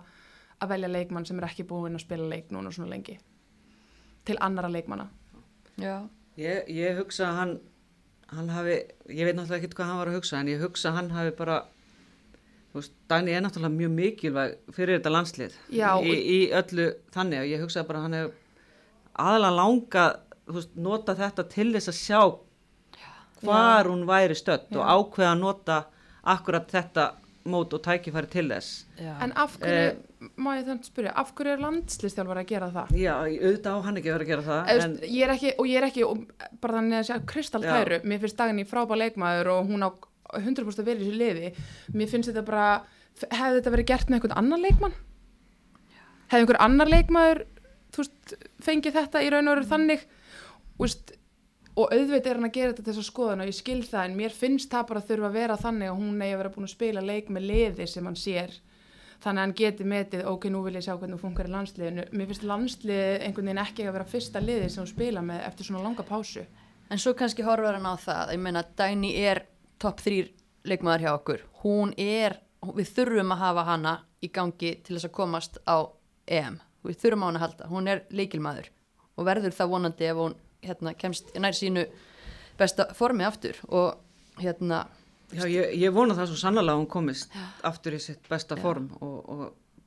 að velja leikmann sem er ekki búin að spila leik núna svona lengi til annara leikmanna? Já, Ég, ég hugsa að hann, hann hafi, ég veit náttúrulega ekki hvað hann var að hugsa en ég hugsa að hann hafi bara, veist, Dagný er náttúrulega mjög mikilvæg fyrir þetta landslið Já, í, í öllu þannig og ég hugsa bara að hann hefur aðalega langa, þú veist, nota þetta til þess að sjá hvar hún væri stödd Já. og ákveða að nota akkurat þetta mót og tækifæri til þess. já. en af hverju, má ég þannig spyrja af hverju er landslistjálfar að gera það Já, auðvitað á hann ekki að vera að gera það. Eða, en, en, ég er ekki, og ég er ekki og bara þannig að segja kristaltæru mér finnst daginn í frábæð leikmaður og hún á 100% að vera í þessu liði mér finnst þetta bara, hefði þetta verið gert með einhvern annan leikmann hefði einhver annar leikmaður þú veist, fengið þetta í raun og veru þannig þú veist, og auðvitað er hann að gera þetta til þess að skoðan og ég skil það en mér finnst það bara að þurfa að vera þannig að hún eigi að vera búin að spila leik með liði sem hann sér þannig að hann geti metið, ok, nú vil ég sjá hvernig hún funkar í landsliðinu. Mér finnst landsliðið einhvern veginn ekki að vera fyrsta liðið sem hún spila með eftir svona langa pásu. En svo kannski horfur hann á það, ég meina Dæni er topp þrýr leikmaður hjá okkur, hún er, við þurfum að hafa hana í gangi til þess að komast á EM, við þurfum á hana að halda, hún er leikilmaður og verður það vonandi ef hún hérna, kemst nær sínu besta formi aftur og hérna, Já, ég, ég vona það svo sannlega að hún komist aftur í sitt besta form og, og,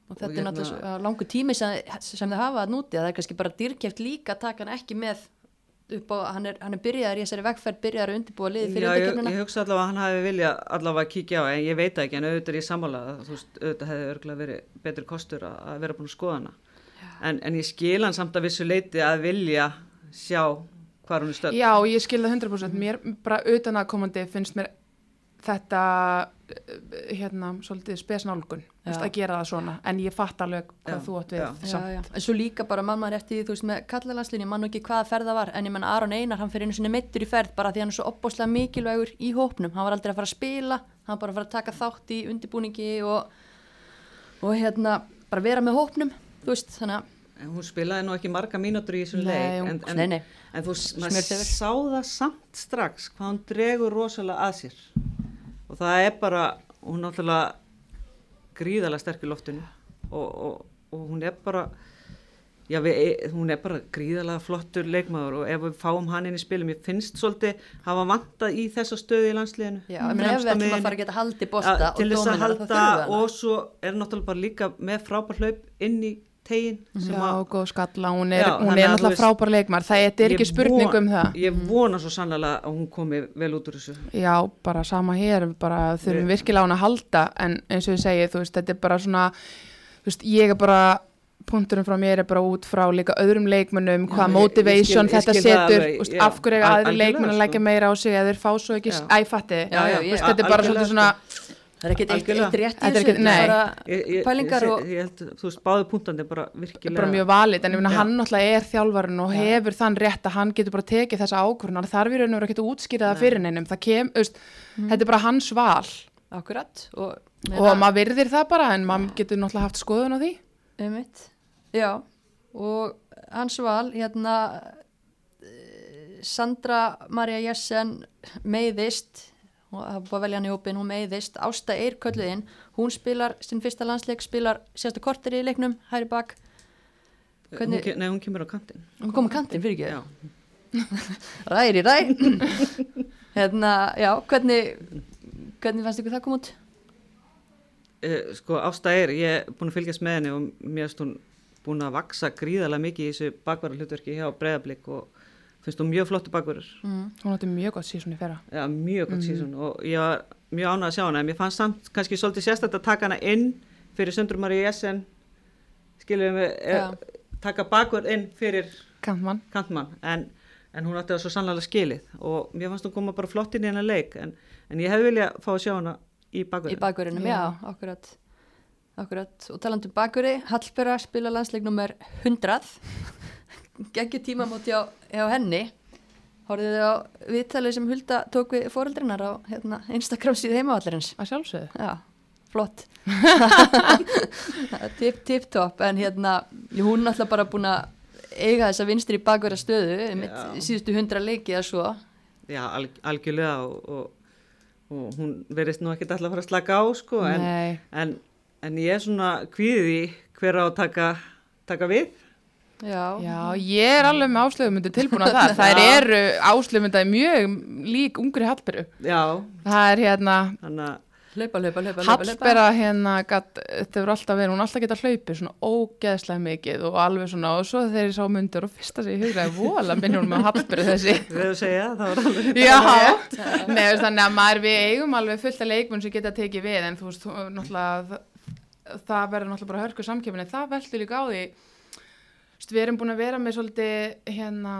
og þetta Og er hérna- náttúrulega svo langu tími sem, sem þið hafa að núti, það er kannski bara dýrkeft líka að taka hann ekki með upp á, hann er, hann er byrjaðar í þessari vegferð, byrjaðar að undirbúa liði fyrir Já, ég, ég hugsa allavega að hann hafi vilja allavega að kíkja á, en ég veit ekki, en auðvitað er ég sammála, að, þú veist, auðvitað hefði örgulega verið betri kostur að, að vera búin að skoða hana. En, en ég skil hann samt að vissu leiti að vilja sjá hvað hún er stödd. Já, ég skil það 100%. Mér bara utan að komandi finnst mér þetta eh, hérna, svolítið spesnálgun að gera það svona, en ég fatt alveg hvað Já, þú átt við já. Já, já. En svo líka bara mann maður eftir því, þú veist, með kallalanslinn, ég man nú ekki hvaða ferð það var, en ég menn Aron Einar, hann fyrir einu sinni meittur í ferð bara því hann er svo opbóslega mikilvægur í hópnum, hann var aldrei að fara að spila, hann var bara að fara að taka þátt í undirbúningi og, og hérna, bara vera með hópnum, þú veist, þannig að, En hún spilaði nú ekki marga mínútur í þessum Nei, leik, en, en, nei, nei, en þú sá það samt strax hvað hún dregur rosalega að sér. Og það er bara, hún er náttúrulega gríðalega sterk í loftinu og, og, og hún er bara, já, við, hún er bara gríðalega flottur leikmaður og ef við fáum hann inn í spilum, ég finnst svolítið hafa vantað í þessa stöðu í landsliðinu. já, menn ef við ætlum að fara að geta haldið bosta Ja, og til þess að dóminar, þá halda þurfum við hana. og svo er náttúrulega bara líka með frábær hlaup inn í tegin sem Já, að góð skalla, hún er, Já, hún er veist- frábær leikmar, það er, þetta Ég ekki spurning von- um það. ég vona svo sannlega að hún komi vel út úr þessu. Já, bara sama hér, bara þurfum Við- virkilega hún að halda, en eins og ég segi, þú veist, þetta er bara svona, þú veist, ég er bara, punkturinn frá mér er bara út frá líka öðrum leikmönnum, hvað ég- ég motivation skil- ég þetta skil það setur, já, af hverju aðri leikmenn að sko. leggja meira á sig, eða þeir fá svo ekki, æfatti, ég- þetta er bara svolítið svona, Það er ekkert eitt, rétt í er þessu, nei. er bara ég, ég, pælingar ég, og... ég held, þú veist, báðu punktandi bara virkilega bara mjög valið, en ég finna hann náttúrulega er þjálfarinn og hefur þann rétt að hann getur bara tekið þessa ákvörðunar, þarf í raun og vera ekkert að útskýra það fyrir neinum, það kem, þú veist, þetta er bara hans val. Akkurat og, og maður virðir það bara, en maður getur náttúrulega haft skoðun á því. Einmitt. Já, og hans val, hérna, eh, Sandra Maria Jessen meiðist, og það er búið að velja hann í hópin, hún meiðist, Ásta Eir kölluðinn, hún spilar sinn fyrsta landsleik, spilar sérsta kortir í leiknum, hæri bak, hún, hvernig- nei, hún kemur á kantinn. Hún kom á kantinn fyrir ekki, ræri ræ, hérna, já, hvernig, hvernig fannst ykkur það kom út? uh, sko Ásta er ég er búin að fylgjast með henni og mér finnst hún búin að vaksa gríðalega mikið í þessu bakvara hlutverki hjá Breiðablík og finnst hún mjög flottu bakvarur Mm. Hún átti mjög gott síðan í fyrra. Já, mjög gott síðan og ég var mjög ánægð að sjá hana en mér fannst samt kannski svolítið sérstætt að taka hana inn fyrir Söndrumar í Jessen skilum við eh, taka bakvörð inn fyrir Kantmann. kantmann en, en hún átti það svo sannlega skilið og mér fannst hún koma bara flott inn í hennar leik en, en ég hefði viljað fá að sjá hana í Í bakvörðin bakverðinum, já, Já. akkurat. Akkurat. Og talandu um bakverði, Hallbera spila landsleik nummer 100. Gekki tímamóti á, á henni. Hóruðu þið á viðtalið sem Hulda tók við fóreldrinnar á hérna, Instagram síðu heimavallarins. Að sjálfsögðu. Já, flott. tip, tip top. En hérna, hún er náttúrulega bara búin að eiga þessa vinstri bakverða stöðu, síðustu 100 leiki eða svo. Já, alg, algjörlega og, og, og hún verðist nú ekki alltaf að fara að slaka á sko en, en, en ég er svona kvíðið í hver á að taka, taka við Já, Já, ég er alveg með áslögumyndu tilbúin að það. Það eru áslögumyndaði mjög lík ungri Hallberu. Já, Það er hérna, þannig að hlaupa, hlaupa, hlaupa, hlaupa. Hallbera hérna, gat, þetta hefur alltaf verið, hún alltaf getað hlaupið svona ógeðslega mikið og alveg svona, og svo þegar ég sá myndur og fyrsta sem ég hugraði vola minnir hún með Hallberu þessi. við höfum segja það var alveg Já, veist, þannig að maður við eigum alveg fullt af leikmenn sem geta tekið við en þú veist, þú- náttúrulega það, það verður náttúrulega bara hörku samkjöfni það veldur líka á því veist, við erum búin að vera með svolítið hérna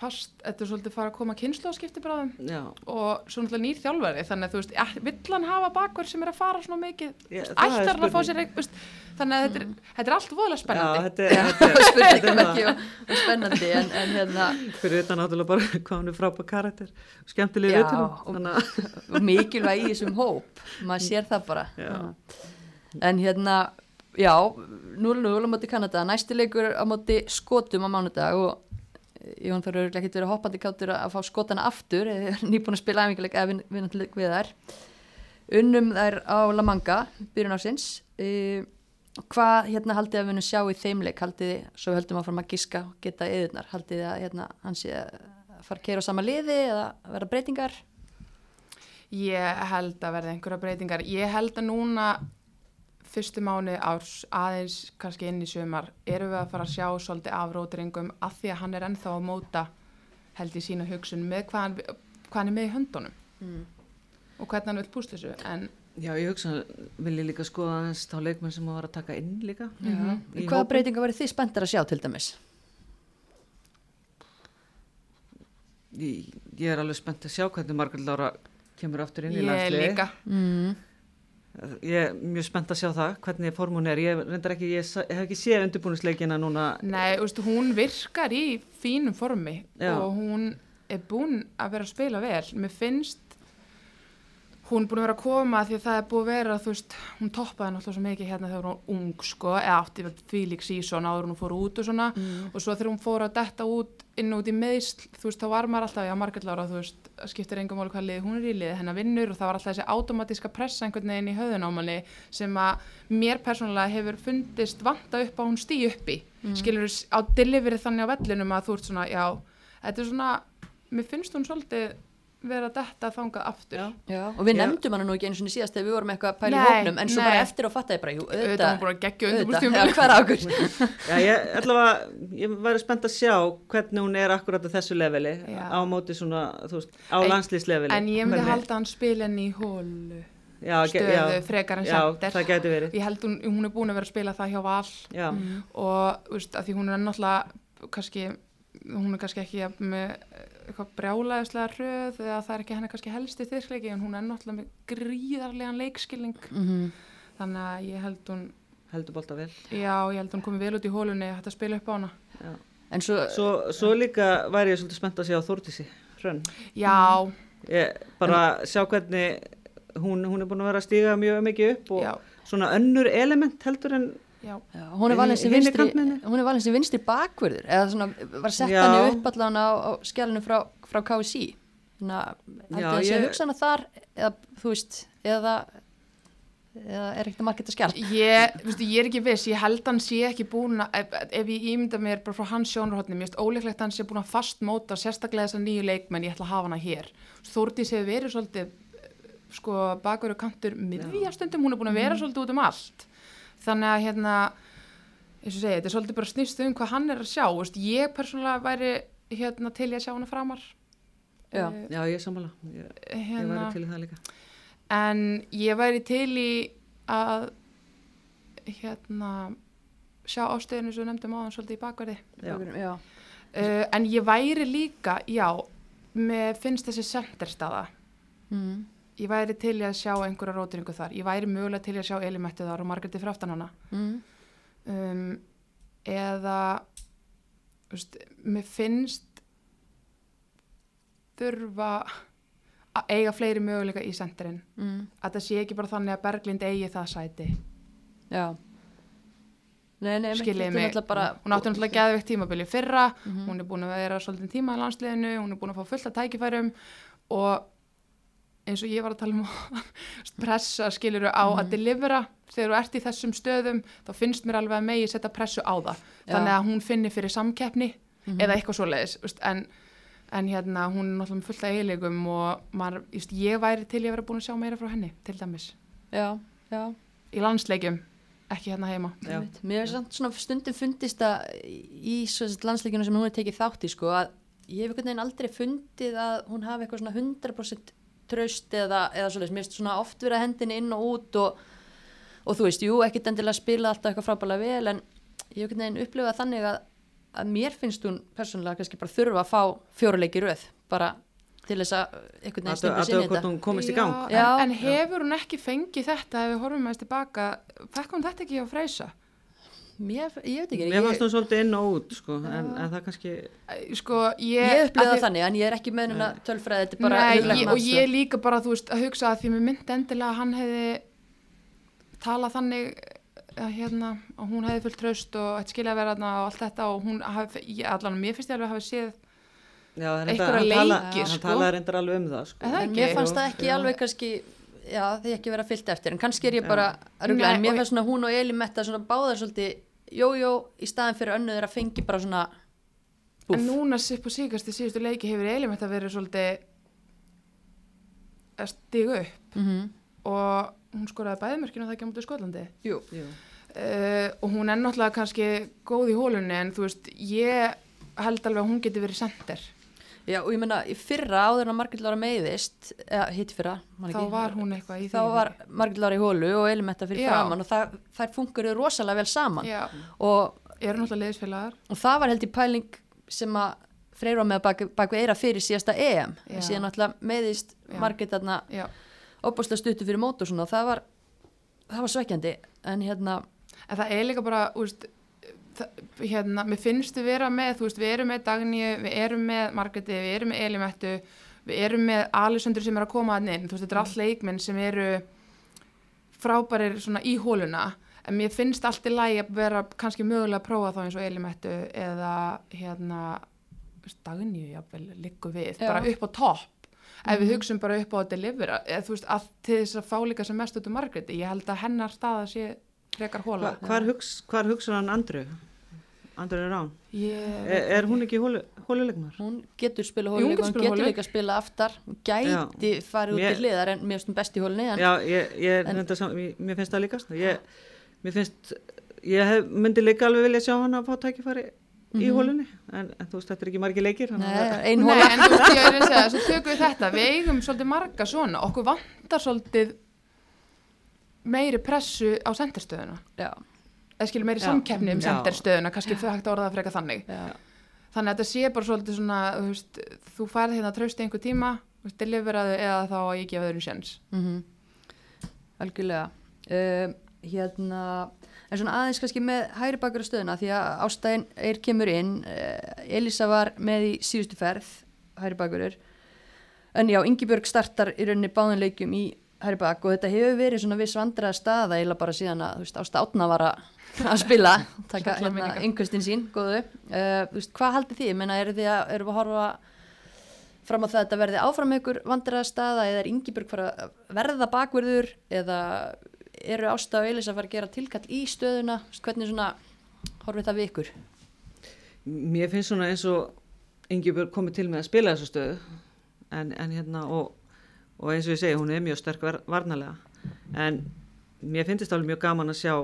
fast, þetta er svolítið fara að koma kynnslóðskipti bráðum Já, og svo náttúrulega nýr þjálfari þannig að þú veist, vill hann hafa bakverð sem er að fara svona mikið, Já, er ætlar hann að fá sér eitthvað, þannig að þetta er, þetta er allt voðalega já spennandi þetta, er- þetta, er- þetta er ekki og, spennandi en, en hérna fyrir utan náttúrulega bara hvað hún er frábæð karakter. Skemmtileg Já, viðtölu og- þannig að og mikilvæg í þessum hóp. Maður sér það bara. Já. en hérna já, 0-0 á móti Kanada. Næsti leikur á móti skotum á mánudag og Jón þarf örgulega ekki verið hoppandi káttur að fá skotana aftur eða nýbúin að spila æfinguleik eða vin- vinnantileik við þær. Unnum þær á La Manga byrjun ásins uh, hvað hérna haldið að við munum sjá í þeimleik haldið svo höldum áfram að giska geta yðurnar, haldið að hérna, hann sé að fara að keira á sama liði eða verða breytingar? Ég held að verða einhverja breytingar. Ég held að núna fyrstu mánu árs aðeins kannski inn í sumar erum við að fara að sjá svolítið af rótiringum af því að hann er ennþá að móta held í sína hugsun með hvað hann, hvað hann er með í höndunum mm. og hvernig hann vil púsla þessu en Já, ég hugsa, vil ég líka skoða aðeins þá leikmenn sem að var að taka inn líka. Mhm. Í Hvaða hópinn. breytingar verið þið spenntar að sjá til dæmis? Ég, ég er alveg spennt að sjá hvernig Margrét Lára kemur aftur inn í ég landsliði. líka Mm. Ég er mjög spennt að sjá það, hvernig formun er. Ég, ekki, ég, hef ekki séð undirbúnisleikina núna. Nei, þú veist, hún virkar í fínum formi Já. og hún er búin að vera að spila vel. Mér finnst hún búin að vera að koma því að það er búin að vera, þú veist, hún toppaði náttúrulega svo mikið hérna þegar hún var ung, sko, eða átti því lík sísón áður hún fór út og svona Mm. og svo þegar hún fór að detta út inn út í meðsl, þú veist, þá var maður alltaf, já, Margrét Lára, þú veist, skiptir engum máli hvað liði hún er í liði, hennar vinnur og það var alltaf þessi automatíska pressa einhvern veginn í höðun á manni sem að mér persónulega hefur fundist vanta upp að hún stí uppi, mm. skilur á delivery þannig á vellinum að þú ert svona, já, þetta er svona, mér finnst hún svolítið vera að detta þangað aftur. Já. Já, og við nefndum hana nú ekki einu svona síðast þegar við vorum eitthvað að í Nei, hópnum en svo bara nei. eftir á fattaði bara, jú, Auðvitað auðvitað, hún búin að gegja auðvitað, undirbúrstjum. já, hvað er ákur? Já, ég allavega, ég væri spennt að sjá hvernig hún er akkurat á þessu leveli Já. á móti svona, þú veist, á En- landslýsleveli. En ég myndi halda hann spilin í hólu já, stöðu já, frekar en verið. Ég held hún, hún er búin að vera að spila það hjá Val Já, og þú veist, að því hún er náttúrulega kannski, hún er kannski ekki jafn með eitthvað brjálæðislega hröð eða það er ekki henni kannski helsti þyrkleiki en hún er náttúrulega með gríðarlegan leikskilning Mm þannig að ég held hún heldur bólta vel. já, ég held hún komið vel út í hólunni að spila upp á hana Já. En svo, Svo, svo líka væri ég svolítið spennt að sjá Þórtísi Hrönn. já, Ég bara sjá hvernig hún, hún er búin að vera að stíga mjög mikið upp og já, svona önnur element heldur en já já, hún er valin sem vinstri, kantmenni? hún er valin sem vinstri bakverður, eða svona, var sett hann upp allan á, á skjálinu frá, frá KSI. Þannig að, það sé ég- hugsa hana þar, eða, þú veist, eða, eða er ekkert að margita skjál? Ég, veist, ég er ekki viss, ég held hann sé ekki búin að, ef, ef ég ímynda mér bara frá hans sjónarhóttni, mér finnst ólíklegt að hann sé búin að fastmóta sérstaklega þessar nýju leikmenn, ég ætla að hafa hana hér. Þórdís hefur verið svolítið, eh, sko, bakverju kantur miðjastundum, hún er búin að vera svolítið út um allt. Þannig að, hérna, eins og segja, þetta er svolítið bara snýst um hvað hann er að sjá, veist, ég persónulega væri, hérna, til ég að sjá hana framar. Já. Eh, já, ég er sammála. Ég, ég hérna, væri til í það líka. en ég væri til í að hérna sjá ástöðinu sem við nefndum á hann svolítið í bakverði Já. já. uh, en ég væri líka, já mér finnst þessi senderstaða Mm. Ég væri til í að sjá einhverja rótiringu þar ég væri mögulega til í að sjá Elimetti þar og Margreti fraftan hana Mm. um, eða veist, mér finnst þurfa að eiga fleiri möguleika í senderinn Mm. að það sé ekki bara þannig að Berglind eigi það sæti Já. Nei, nei, skiljiði mig, bara, hún átti náttúrulega geðveikt tímabili fyrra, Mhm. hún er búin að vera svolítið tíma í landsliðinu, hún er búin að fá fullt af tækifærum og eins og ég var að tala um pressa skiluru á Mhm. að delivera þegar þú ert í þessum stöðum þá finnst mér alveg að megi setja pressu á það Já. þannig að hún finni fyrir samkeppni Mhm. eða eitthvað svoleiðis veist, en, en hérna hún er náttúrulega fullt af eiginleikum og maður, just, ég væri til ég að vera búin að sjá meira frá henni til dæmis já, já. í landsleikjum, ekki hérna heima. Mér samt svona stundum fundist að í landsleikinu sem hún er tekið þátt í sko að ég hef einhvern veginn aldrei fundið að hún hafi eitthvað svona 100% traust eða, eða svoleiðis, mér finnst svona oft verið að hendinni inn og út og, og þú veist, jú, ekkit endilega spila alltaf eitthvað frábælega vel en ég hef veginn upplifað þannig að, að mér finnst hún persónulega kannski bara þurfa að fá fjóruleiki röð bara til þess að einhvern veginn að sinni þetta hún komist í gang. Já. en, en hefur hún ekki fengið þetta ef við horfum aðeins tilbaka, fekk hún þetta ekki á freysa? Mér, ég veit ekki Mér fannst hún svolítið inn og út, sko, en, en það kannski, Sko, ég... ég að því- þannig en ég er ekki með hennar tölfræði þetta er bara Nei, ég, og sko. ég líka bara, þú veist, að hugsa að því mér myndi endilega að hann hefði talað þannig að, hérna, að hún hefði fullt tröst og ætti skilja að vera þarna og allt þetta og hún hafi, ég, allan mér finnst ég alveg að hafa séð hann tala- leiki, Hann sko. talaði reyndar alveg um það, sko. Það mér fannst það ekki alveg kannski, já það er ekki verið að fyllt eftir, en kannski er ég bara að rugla, Nei, en mér fannst svona hún og Eli Metta svona báðar svolítið, jójó, í staðin fyrir önnu þeirra fengi bara svona búff. En núna sipp og síkast í síðustu leiki hefur Elimetta verið svolítið að stiga upp. Mm og hún skoraði bæðmörkinu það ekki á mútið Skotlandi. Jú, Jú. uh, og hún er náttúrulega kannski góð í hólunni en þú veist, ég held alveg að hún geti verið sender já og ég meina í fyrra áður en að Margrét Lára meiðist, eða hitt fyrra, man þá ekki. var hún eitthvað í því. þá var Margrét Lára í hólu og Eli Metta fyrir Já. framann og það, þær funkuðu rosalega vel saman. Já, og, eru náttúrulega leiðisfélagar og það var held í pæling sem að Freyra með bak, bak við eira fyrir síðasta EM, en síðan náttúrulega meiðist Já. Margrét þarna Já, opbúslega stuttu fyrir mót og svona. Það var, það var svekkjandi. En hérna, en það er líka bara, það, hérna, mér finnst við vera með þú veist, við erum með Dagníu, við erum með Margreti, við erum með Elimettu við erum með Alisöndur sem er að koma að inn, þú veist, þetta er all leikmenn sem eru frábærir svona í hóluna en mér finnst allt í lagi að vera kannski mögulega að prófa þá eins og Elimettu eða hérna Dagníu, jáfnvel, liggur við Já. bara upp á topp. Ef við hugsun bara upp á að delivera eða þú veist, að til þess að fá líka sem mest út um Margreti, ég held að hennar staða sé frekar hóla Hva, hvar, hugs, hvar hugsa hann Andru? Andru er án. Ég Er, er hún ekki. hóluleikmar? hún getur spila Jú, hólu hún líka, getur líka spila aftar. Hún gæti farið út Mér- til hliðar en mér finnst hún best í hólunni Já, ég, ég, En- sam, mér finnst það líkast. Ég, mér finnst, ég hef, myndi líka alveg vilja sjá hann að fá tækifæri í hólunni, en, en þú veist, þetta er ekki margi leikir. að Nei, ein Nei, hóla en þú veist, ég er að segja, svo tökum við þetta. Við eigum svolítið marga svona, okkur vantar svolítið meiri pressu á senderstöðuna já, eða skilur meiri samkeppni um senderstöðuna kannski fyrir hægt að orða það freka þannig. Já, þannig að þetta sé bara svolítið svona þú, veist, þú færð hérna tröst í einhver tíma deliveraðu eða þá að ég gefa öðrum sjens mm algjörlega. Um, hérna en svona aðeins kannski með hægri bakar stöðuna því að ástæðin er kemur inn uh, Elisa var með í síðustu ferð hægri bakurur en já, Ingibjörg startar í rauninni báðinleikjum í hægri bak og þetta hefur verið svona viss vandraða staða eila bara síðan að þú veist, ásta átna var að spila, taka hérna minningar. yngustin sín, góðu. Uh, þú veist, hvað haldið þið, menna eru þið að, eru að horfa fram á það að þetta verði áfram ykkur vandræða staða eða er Ingibjörg fara að verða bakverður eða eru Ásta og Elisa að fara að gera tilkall í stöðuna? Þú veist, hvernig svona horfið það við ykkur? Mér finnst svona eins og Ingebjörg komið til með að spila þessu stöðu. En, en hérna og, og eins og ég segi, hún er mjög sterk var, varnalega en mér finnst alveg mjög gaman að sjá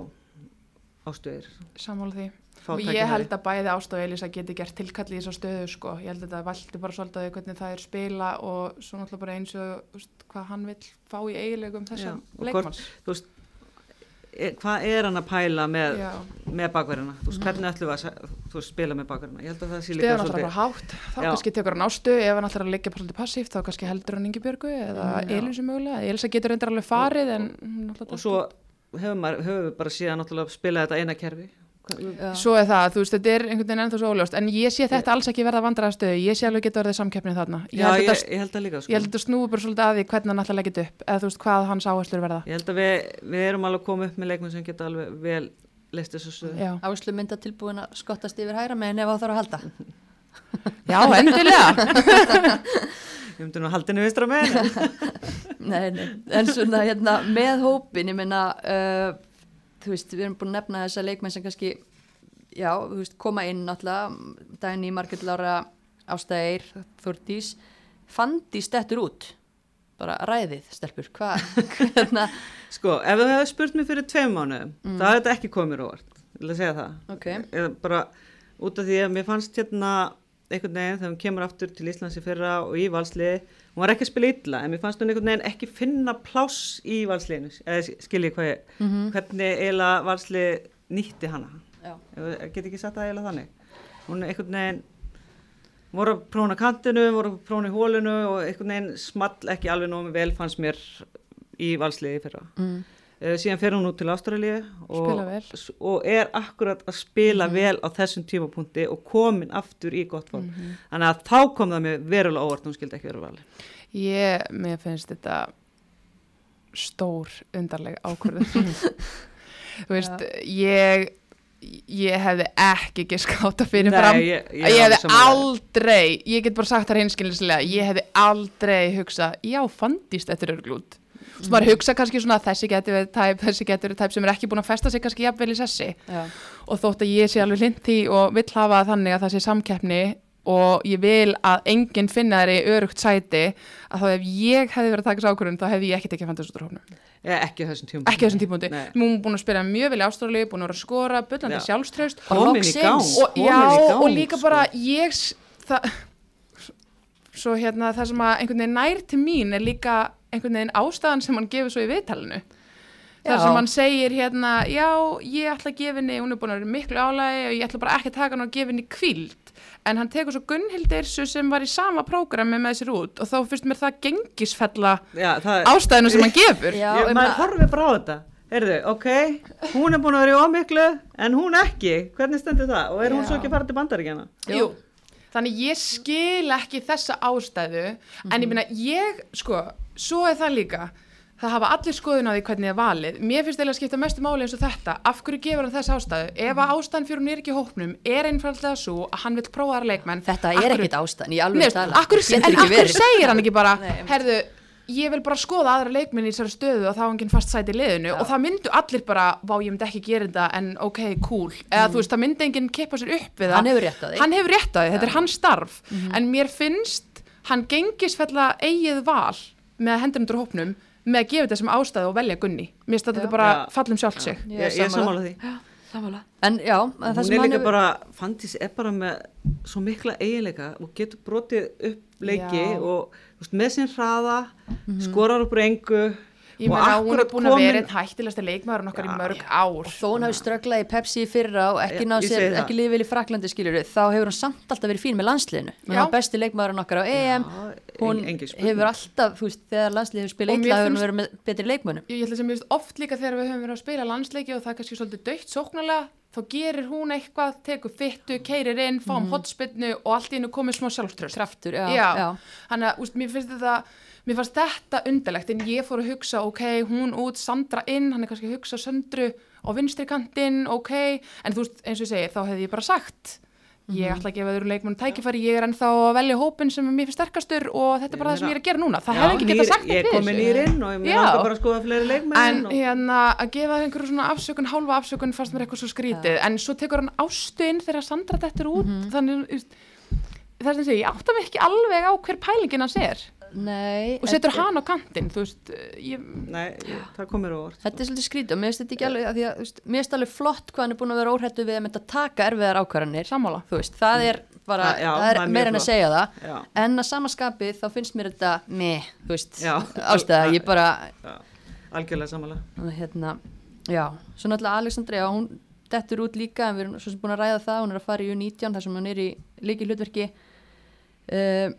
ástöðir sammála því. og ég held að bæði Ásta og Elisa geti gert tilkalli í þessa stöðu sko. ég held að þetta valdi bara svolítið að hvernig það er spila og svo náttúrulega bara eins og hvað hann vil fá í eiginlegum Já, þessum leikmanns hvað er hann að pæla með, með bakverðina þú veist, hvernig ætlum við að veist, spila með bakverðina ég held að það sé líka Steðan alltaf bara hátt, þá Já. kannski tekur hann ástu ef hann alltaf er að liggja bara svolítið passíft þá kannski heldur hann Ingi Björgu eða. Elísu mögulega Elisa getur reyndar alveg farið en hún náttúrulega og svo hefur maður hefur við bara síðan náttúrulega spilað þetta eina kerfi. Svo er það, þú veist, þetta er einhvern veginn ennþá svo óljóst en ég sé þetta alls ekki verða vandræðastöðu ég sé alveg geta verið samkeppnið þarna ég Já, held, ég, ég held að líka sko. ég held að snúi bara svolítið að því hvernig hann alltaf leggit upp eða þú veist hvað hans áherslur verða Ég held að við, við erum alveg koma upp með leikmenn sem geta alveg vel leist þessu stöðu. Áslu mynda tilbúin að skottast yfir hæra meginn ef það þarf að halda Já endilega Ég myndi nú að halda henni vinstra með henni. nei, nei. en svona hérna með hópin ég meina uh, þú veist, við erum búin að nefna þessa leikmenn sem kannski já, þú veist, koma inn náttúrulega Dæni, Margrét Lára Ástæðir, Þordís Fandís dettur út bara ræðið, stelpur, hvað hérna, Sko, ef þú hefði spurt mér fyrir tveim mánuðum, mm. það hefði þetta ekki komið mér á óvart. Ég vil að segja það. ok Eða bara út af því að mér fannst hérna einhvern veginn þegar hún kemur aftur til Íslands í fyrra og í valsliði, hún var ekki að spila illa en mér fannst hún einhvern veginn ekki finna pláss í valsliðinu, eða skiljið hvað ég, mm hvernig eiginlega valslið nýtti hana. get ekki sagt það eiginlega þannig. Hún er einhvern veginn, voru að próna kantinu, voru að próna í hólinu og einhvern veginn small ekki alveg nógu vel fannst mér í valsliði fyrra. mm. Uh, síðan fer hún út til Ástralíu Spila og, og er akkurat að spila vel á þessum tímapunkti og komin aftur í gott form. Þannig að þá kom það mér verulega óvart, hún skildi ekki vera vali. Ég, mér finnst þetta stór undarleg ákvörðun. Þú veist, ég ég hefði ekki giskáta fyrir Nei, fram. ég- ég ég, hefði aldrei ég get bara sagt það reynskilnislega ég hefði aldrei hugsa já, fandist þetta örglút þú veist, maður hugsa kannski svona þessi getur verið tæp, þessi getur verið tæp sem er ekki búin að festa sig kannski jafnvel í sessi Já. og þótt að ég sé alveg hlind því og vill hafa þannig að það sé samkeppni og ég vil að enginn finna þeirri örugt sæti að þá ef ég hefði verið að taka þessu ákvörðun þá hefði ég ekki tekið fandist út úr hófnum Eða ekki á þessum tíma. ekki á þessum típundi, Nei. nú er hún búin að spila mjög vel í ástrali, búin að að skora, bullandi Já. sjálfströst Komin í komin já, í gang, og líka sko. bara ég það svo hérna það sem að einhvern veginn nær til mín er líka einhvern veginn ástæðan sem hann gefur svo í viðtalinu þar Já. sem hann segir hérna já, ég ætla að gefa henni, hún er búin að vera miklu álægi og ég ætla bara ekki að taka hann og gefa henni kvíld en hann tekur svo Gunnhildirsu sem var í sama prógrami með sér út og þá fyrst mér það gengisfella Já, það, ástæðinu sem hann gefur Já, ég, ég maður horfið bara á þetta. Heyrðu, ok, hún er búin að vera í ómiklu, en hún ekki. Hvernig stendur það? Og er hún Já. svo ekki að fara til bandaríkjana? Jú. Þannig ég skil ekki þessa ástæðu en ég meina ég, sko, svo er það líka. Það hafa allir skoðun á því hvernig það er valið. Mér finnst eiginlega að skipta mestu máli eins og þetta. Af hverju gefur hann þessa ástæðu? Ef að ástæðan fyrir hún er ekki í hópnum er einfallega svo að hann vil prófa aðra leikmenn. Þetta Af er hverju- ekkit ástæðan, Nei, alveg veist, tala. akkur, Getur en akkur verið. segir hann ekki bara herðu, ég vil bara skoða aðra leikmenn í þessari stöðu og þá enginn fast sæti í liðinu. Já. og það myndu allir bara, vá ég myndi ekki gera þetta en ok, cool, eða þú veist, það myndi enginn kippa sér upp við það. Hann hefur rétt á því. rétt á því, þetta er hans starf. En mér finnst hann gengisfella eigið val með hendur undir hópnum með að gefa þetta sem ástæðu og velja Gunni mér finnst að þetta Já. bara Já. fallum sjálft sig Ég Ég, er ég sammála. sammála því. Sammála. En já, það sem er hann hefur... bara, Fandís er bara með svo mikla eiginleika og getur brotið upp leiki Já. og veist, með sinn hraða, skorar upp úr engu ég meina hún er búin að komin- vera einn hættilegsta leikmaður okkar í Já, mörg já. ár þó hún hafi strögglað í Pepsi í fyrra og ekki Ég- náð ég sér, ekki vel í Fraklandi skiljuru, þá hefur hún samt alltaf verið fín með landsliðinu. Hún var besti leikmaðurinn okkar á EM, hún en- hefur alltaf, þú veist, þegar landsliðið hefur spilað illa, hefur hún verið með betri leikmönnum. ég held að sem ég veist oft líka þegar við höfum verið að spila landsleiki og það er kannski svolítið dögt sóknarlega þá gerir hún eitthvað, tekur fyttu, keirir inn, fáum mm. hotspinnu og allt í hennu komið smá sjálfströst Kraftur, já, Já. já. Þannig að úst, mér finnst þetta mér fannst þetta undarlegt en ég fór að hugsa ok, hún út, Sandra inn hann er kannski að hugsa Söndru á vinstri kantinn ok, en þú veist, eins og ég segi þá hefði ég bara sagt ég ætla að gefa öðru leikmenn tækifæri, ég er ennþá að velja hópin sem er mér finnst sterkastur og þetta er bara það sem ég er að gera núna það hefði ekki getað sagt Ég er neitt við komin þessu. í inn og ég Já. langar bara að skoða fleiri leikmenn En og... hérna að gefa einhverju svona afsökun, hálfa afsökun fannst mér eitthvað svo skrítið, en svo tekur hann ástu inn þegar Sandra dettur út, Mhm. þannig þú veist, það er sem sé, ég átta mig ekki alveg á hver pælingin hans er Nei. og setur hann á kantinn, þú veist, ég, Nei, ég, það komir á orð. Þetta er svolítið skrítið og mér finnst þetta ekki alveg, að því að, þú veist, mér finnst alveg flott hvað hann er búin að vera óhrættu við að mynda að taka erfiðar ákvarðanir. sammála. Þú veist, það er bara, Það- já, það er það er meira en að segja það. Já. En að samaskapið þá finnst mér þetta meh, þú veist, Já. ástæða, ég bara, Já, algjörlega samanlega. hérna, já, svo náttúrulega Alexandria, hún dettur út líka, en við erum svo sem búin að ræða það, hún er að fara í U19 þar sem hún er í líki hlutverki. Uh,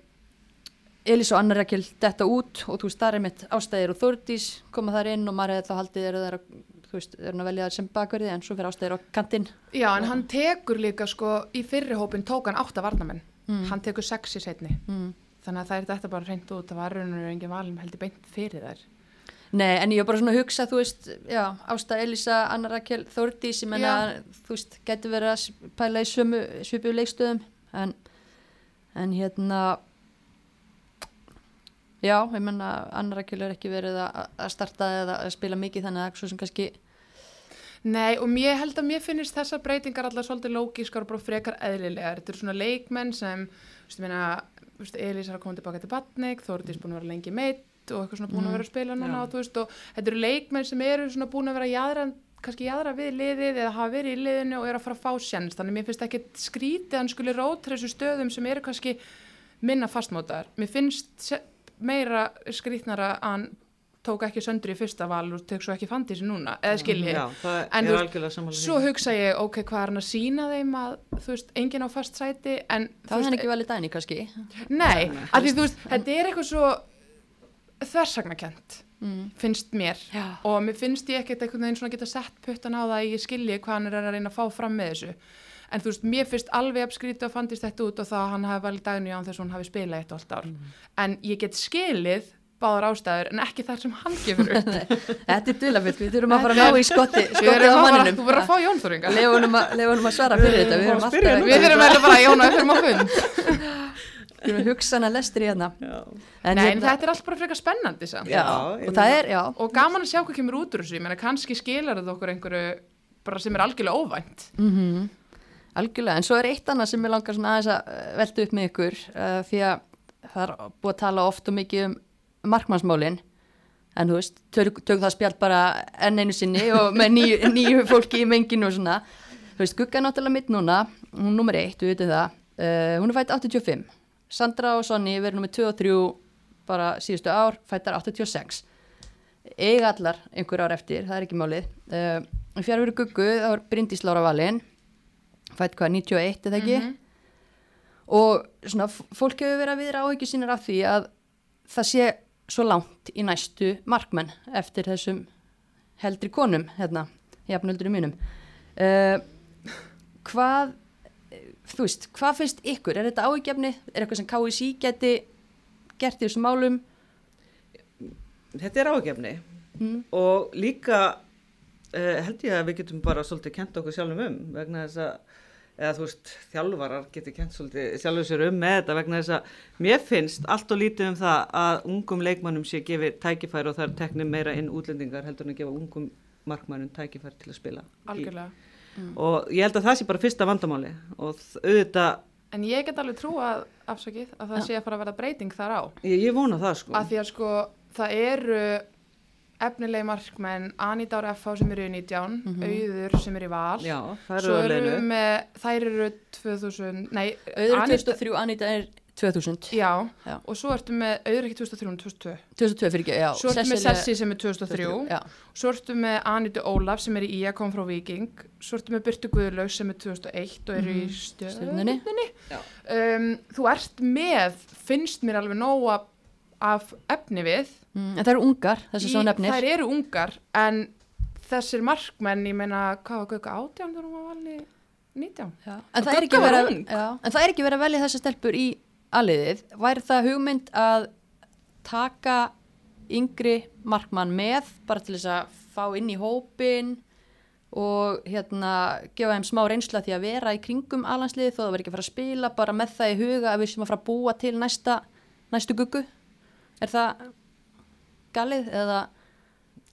Elís og Anna Rakel detta út og þú veist, það er mitt ástæðir og Þórdís koma þar inn og maður hefði þá haldið eru þær að, þú veist, eru hann að velja þær sem bakverði en svo fyrir ástæðir á kantinn. Já, en hann tekur líka sko, í fyrri hópin tók hann átta varnamenn, Mm. hann tekur sex í setni, Mm. þannig að það er þetta bara reynd út, það var rauninu engin valin heldur beint fyrir þær. Nei, en ég var bara svona að hugsa, þú veist, já, Ásta Elisa, Anna Rakel, Þórdís, ég menna, þú veist, getur verið að pæla í svipu leikstöðum, en, en hérna, já, ég menna, Anna Rakel er ekki verið að, að starta eða að spila mikið þannig að svo sem kannski, Nei, og ég held að mér finnist þessar breytingar allar svolítið lógískar og bara frekar eðlilegar. Þetta eru svona leikmenn sem, þú veist, ég meina, Elís að koma tilbaka til Batnik, Þórdís búin að vera lengi meitt og eitthvað svona búin að vera að spila núna og þú veist, og þetta eru leikmenn sem eru svona búin að vera jæðra, kannski jæðra við liðið eða hafa verið í liðinu og eru að fara að fá sjens. Þannig mér finnst ekki skrítið að hann skuli rótra þessu stöðum sem eru kannski minna fastmótaðar. Mér finnst meira skrítnara að hann tók ekki söndur í fyrsta val og tek svo ekki fandísi núna, eða skilji Já, það En er þú veist, algjörlega samanlega. Svo hugsa ég, ok, hvað er hann að sína þeim að, þú veist, enginn á fast sæti, en, þá er hann ekki valið dæni kannski. nei, Nei, að því, þú veist, þetta er eitthvað svo þversagnakent, Mm. finnst mér, Já. og mér finnst ég ekkert einhvern veginn svona geta sett puttan á það að ég skilji hvað hann er að reyna að fá fram með þessu. En þú veist, mér finnst alveg abskrítið að fandist þetta út og það að hann hafi valið daginu án þess að hún hafi spilað eitt og allt ár. En ég get skilið báðar ástæður en ekki þar sem hann gefur upp Þetta er dulafilt, við þurfum að fara að ná í skotti, Við skotti erum á að fara, manninum. þú verður að fá Jón Þóringa Lefunum að, að svara fyrir þetta, við að alltaf spyrja að. Við þurfum að bara, Jón, við þurfum að fund við erum að hugsa hana lestri hérna. Já. En, Nei, en hérna- þetta er allt bara frekar spennandi samt Já, og er, og gaman að sjá hvað kemur út úr þessu ég meina kannski skilar þetta okkur einhverju bara sem er algjörlega óvænt mm algjörlega, en svo er eitt annað sem ég langar svona aðeins að eh, velta upp með ykkur uh, því að það er búið að tala oft og mikið um markmannsmálin en þú veist, tök, tök það spjall bara enn einu sinni og með nýju, nýju fólki í menginu og svona. Þú veist, Gugga er náttúrulega mitt núna hún er nummer eitt, við veitum það. Uh, hún er fætt 85, Sandra og Sonny verður nummer 2 og 3 bara síðustu ár, fættar 86 eiga allar einhver ár eftir, það er ekki málið. Uh, fjara verið Guggu, þá er Bryndís Lára Valin fætt hvað, 91 eða ekki? Og svona fólk hefur verið að viðra áhyggjur sínar af því að það sé svo langt í næstu markmenn eftir þessum heldri konum hérna, jafnöldur mínum. Uh, hvað þú veist, hvað finnst ykkur? Er þetta áhyggjafni, er eitthvað sem KSI geti gert í þessum málum? Þetta er ágefni mm. og líka uh, held ég að við getum bara svolítið kent okkur sjálfum um vegna þess að eða þú veist, þjálfarar getur kent svolítið sjálfur sér um með þetta vegna þess að mér finnst allt og lítið um það að ungum leikmannum sé gefið tækifæri og það er teknið meira inn útlendingar heldur en að gefa ungum markmannum tækifæri til að spila algjörlega. Og ég held að það sé bara fyrsta vandamáli og auðvitað, en ég get alveg trúa afsakið að það Já. sé að fara að verða breyting þar á. Ég, ég vona það sko. Að því að sko það eru efnilegi markmenn Anita ára FH sem eru í 19 Mhm. auður sem eru í val Já, það eru að við með þær eru 2000 nei, auður Anita- 2003, Anita er 2000 já, Já. og svo ertu með auður ekki 2003, 2002 2002 fyrir ekki, já svo ertu með Sessi sem er 2003 já, svo ertu með Anitu Ólaf sem er í IA kom frá Viking svo ertu með Byrtu Guðlaug sem er 2001 og eru í Mhm. stjörnunni Stjörnunni. Já. um, þú ert með finnst mér alveg nóga af efni við mm, en það eru ungar, þessi svo Í- nefnir þær eru ungar en þessir markmenn ég meina hvað var Gauka átján þegar hún var valið 19 Já. En, það en það er ekki verið að velja þessar stelpur í aðliðið. Væri það hugmynd að taka yngri markmann með bara til þess að fá inn í hópin og hérna gefa þeim smá reynsla því að vera í kringum alansliði þó það verið ekki að fara að spila bara með það í huga að við sem að fara að búa til næsta, næstu guggu. Er það galið eða?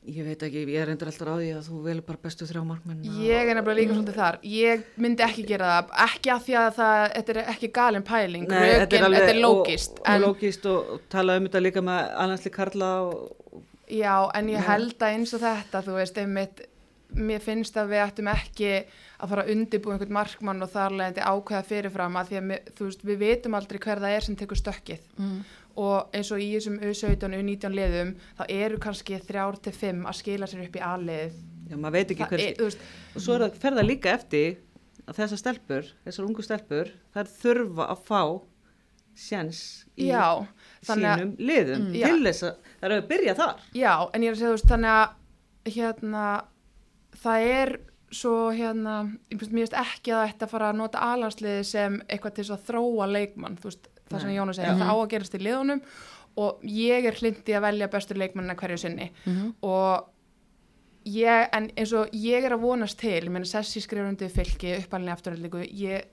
Ég veit ekki, ég er endur alltaf á því að þú velur bara bestu þrjá markmenn ég er nefnilega líka svolítið þar. Ég myndi ekki gera það. Ekki að því að það, þetta er ekki galin pæling. Nei, Rökin, þetta er alveg þetta er lógist og, og, en, lógist og, og tala um þetta líka með alhansli Karla og, já, en ég held að eins og þetta þú veist, einmitt mér finnst að við ættum ekki að fara að undibúa einhvern markmann og þar leðandi ákveða fyrirfram að því að mér, þú veist, við vitum aldrei hver það er sem tekur stökkið. Mm. Og eins og í þessum U17 og U19 liðum þá eru kannski þrjár til fimm að skila sér upp í A-lið. Já, maður veit ekki Það hver er, þú veist, og svo er það ferða líka eftir að þessar stelpur, þessar ungu stelpur þær þurfa að fá sjens í já, sínum liðum Mm. til þess að það eru að byrja þar. Já, en ég er að segja, þú veist, þannig að hérna, það er svo hérna, ég finnst ekki að þetta fara að nota alansliði sem eitthvað til þess að þróa leikmann, þú veist, það sem segir, Já. það á að gerast í liðunum og ég er hlindi að velja bestu leikmannina hverju sinni Mm og ég, en eins og ég er að vonast til, ég meina Sessi skrifur undir fylki uppalinni afturhaldingu, ég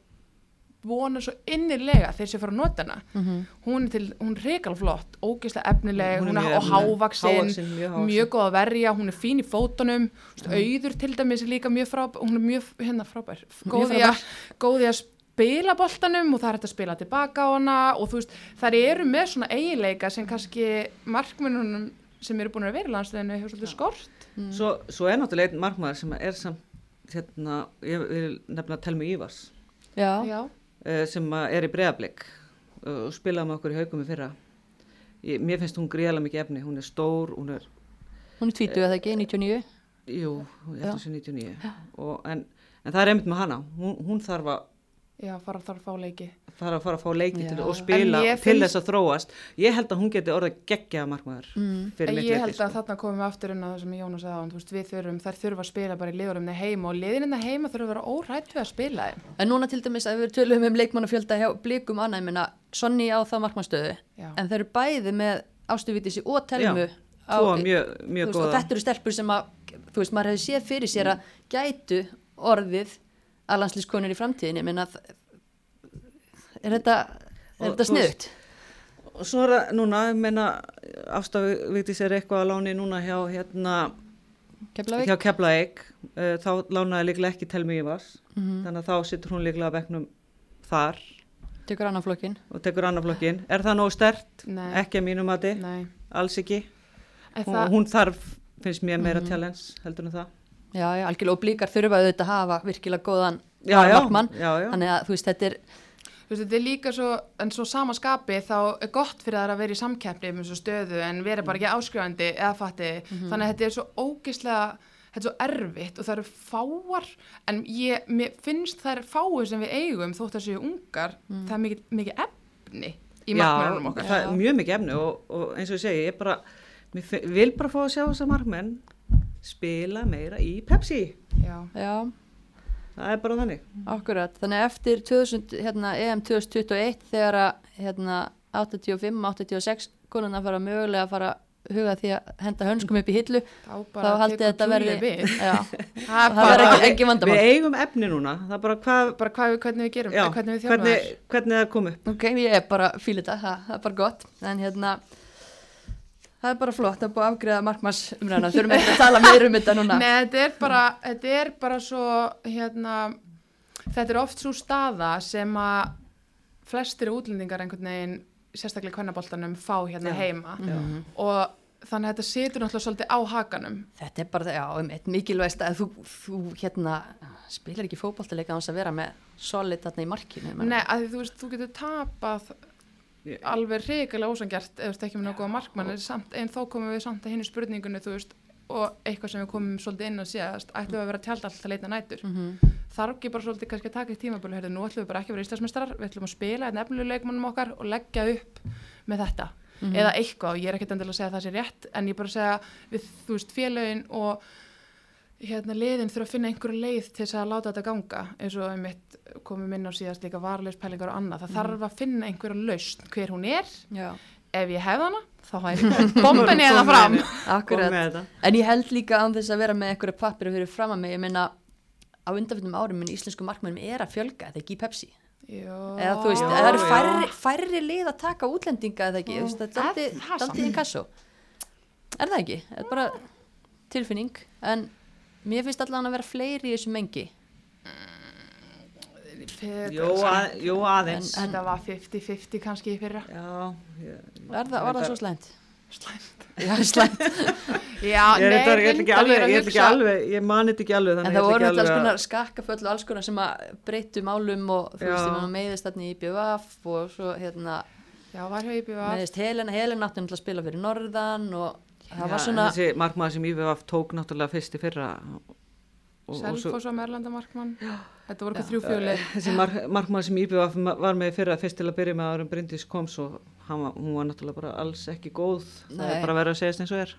vona svo innilega þeir sem fara að nota hana -hmm. hún er til, hún er regal flott ógeðslega efnileg, hún er, mjög og efnileg. hávaksin Hávaxin, mjög mjög góð að verja, hún er fín í fótunum mm. auður til dæmis er líka mjög frábær hún er mjög, hérna frábær góð í að, góð í að spila boltanum og það er hægt að spila tilbaka á hana og þú veist, þær eru með svona eiginleika sem kannski markmennunum sem eru búin að vera í landsleginu hefur svolítið skort. Mm. svo, svo er náttúrulega einn markmaður sem er samt hérna, ég vil nefna Telmi Ívars. Já, já, uh, sem að er í breðablik uh, og spilaði með okkur í haugum í fyrra. Ég, mér finnst hún gríðalega mikið efni. Hún er stór, hún er hún er 20 eða ekki, 99 jú, ætla þessi 99 og, en, en það er einmitt með hana. Hún, hún þarf að já, fara þarf að fá leiki fara að fara að fá leiki til Já. og spila ég til finnst- þess að þróast ég held að hún geti orðið geggja markmaður mm. fyrir mitt ég leyti held að sko. þarna komum við aftur inn á það sem Jónas sagði á hann, þú veist, við þurfum, þær þurfa að spila bara í liðurum heima og liðinna heima þurfa að vera órætt við að spila þeim. En núna til dæmis að við tölum um leikmannafjölda hjá blikum annað, ég meina Sonni á það markmannstöðu Já. en þeir eru bæði með Ástufítissi og Telmu á, Tvo mjög, mjög veist, og þetta eru stelpur sem að sér að að landslískonur í framtíðinni menna er þetta er Og þetta veist, sniðut? Og svo er það núna, ég meina, Ástafvíktis er eitthvað að láni núna hjá hérna, Keflavík? hjá Keflavík, uh, þá lánaði líklega ekki Telmi Ívars, Mhm. þannig að þá situr hún líklega að bekknum þar Tekur og tekur annar flokkin. Er það nógu stert? Nei. Ekki að mínu mati, Nei. alls ekki. Hún, það, hún þarf, finnst mér, meira challenge heldur en það. Já, já, algjörlega og blíkar þurfa auðvitað að hafa virkilega góðan Já, já, markmann. Já, já. þannig að þú veist, þetta er þú veist, þetta er líka svo, en svo sama skapi þá er gott fyrir það að vera í samkeppni með svo stöðu en vera bara ekki áskrifandi eða fatti, þannig að þetta er svo ógislega þetta er svo erfitt og það eru fáar en ég, mér finnst það er fáir sem við eigum þótt að séu ungar það er mikið, mikið efni í markmennunum okkar. það er mjög mikið efni og, og eins og ég segi, ég bara, mér vil bara fá að sjá þess að markmenn spila meira í Pepsi. Já. já, Það er bara þannig. akkurat. Þannig að eftir 2000, hérna, EM 2021 þegar að hérna, 85-86 konuna fara mögulega að fara huga því að henda hönskum upp í hillu þá þá tekur þetta verði Júlía við. Já, það er bara, ekki, ekki vandamál. Við eigum efni núna, það er bara hvað, bara hvað, hvernig við gerum já, hvernig við hvernig, hvernig það er komið. ok, ég er bara fíl þetta, það, það er bara gott. En hérna það er bara flott að búið að afgreða markmannsumræðina þurfum ekki að tala meir um þetta núna Nei, þetta er bara, þetta er bara svo, hérna, þetta er oft svo staða sem að flestir útlendingar einhvern veginn, sérstaklega í kvennaboltanum, fá hérna Já. heima Mhm. og þannig að þetta situr náttúrulega svolítið á hakanum. Þetta er bara, já, um eitt mikilvægst að þú, þú hérna, spilar ekki fótballtaleika á þess að vera með solid þarna í markinu. Nei, að því þú veist, þú getur tapað alveg reikulega ósangjart ef þú veist ekki með nokkuð markmann, en samt, en þó komum við samt að hinnu spurningunni, þú veist, og eitthvað sem við komum svolítið inn á síðast, ætlum við að vera tjald alltaf leita nætur. Mhm. þarf ekki bara svolítið kannski að taka í tímabölu hérna, nú ætlum við bara ekki að vera íslandsmestrar við ætlum að spila einn efnilegu leikmannum okkar og leggja upp með þetta Mhm. eða eitthvað, ég er ekkert endilega að segja að það sé rétt en ég bara segja við, þú veist, félögin og hérna liðin þurfa að finna einhverju leið til þess að láta þetta ganga eins og einmitt komum inn á síðast líka varleispælingar og annað, það þarf að finna einhverju lausn hver hún er, Já, ef ég hef hana þá hef ég bombinni eða fram. En ég held líka án þess að vera með einhverju pappir fyrir fram að mig, ég meina á undanfjöndum árum minn íslensku markmennum er að fjölga, þetta ekki í Pepsi. Jó, Eða þú veist, Já, það eru færri, færri lið að taka útlendinga eða ekki, það er er. Er ekki? Er bara tilfinning, en mér finnst allan að vera fleiri í þessu mengi. Jú, að, jú aðeins. En- þetta var 50-50 kannski í fyrra Já, ég, Er það, var það svo slæmt? Slæmt. Já, slæmt. Já, ég, er nei, þetta- ég, ætla ekki alveg, er ég, ætla ekki alveg, ég mani þetta ekki alveg. En það voru alltaf alls konar skakkaföll og alls konar sem að breyttu málum og þú veist, ég meina meiðist þarna í BVF og svo hérna Já, var hjá IBVF. meiðist Helena, Helena átti náttúrulega að spila fyrir Norðan og það Já, var svona, Þessi markmaður sem IVF tók náttúrulega fyrst í fyrra. og- og Selfoss og Merlandamarkmann. Þetta voru eitthvað þrjú fjöli. Þessi mark, markmaður sem IBF var með í fyrra fyrst til að byrja með árum Bryndís kom svo hann var, hún var náttúrulega bara alls ekki góð. Það Nei. er bara verið að segja eins og er.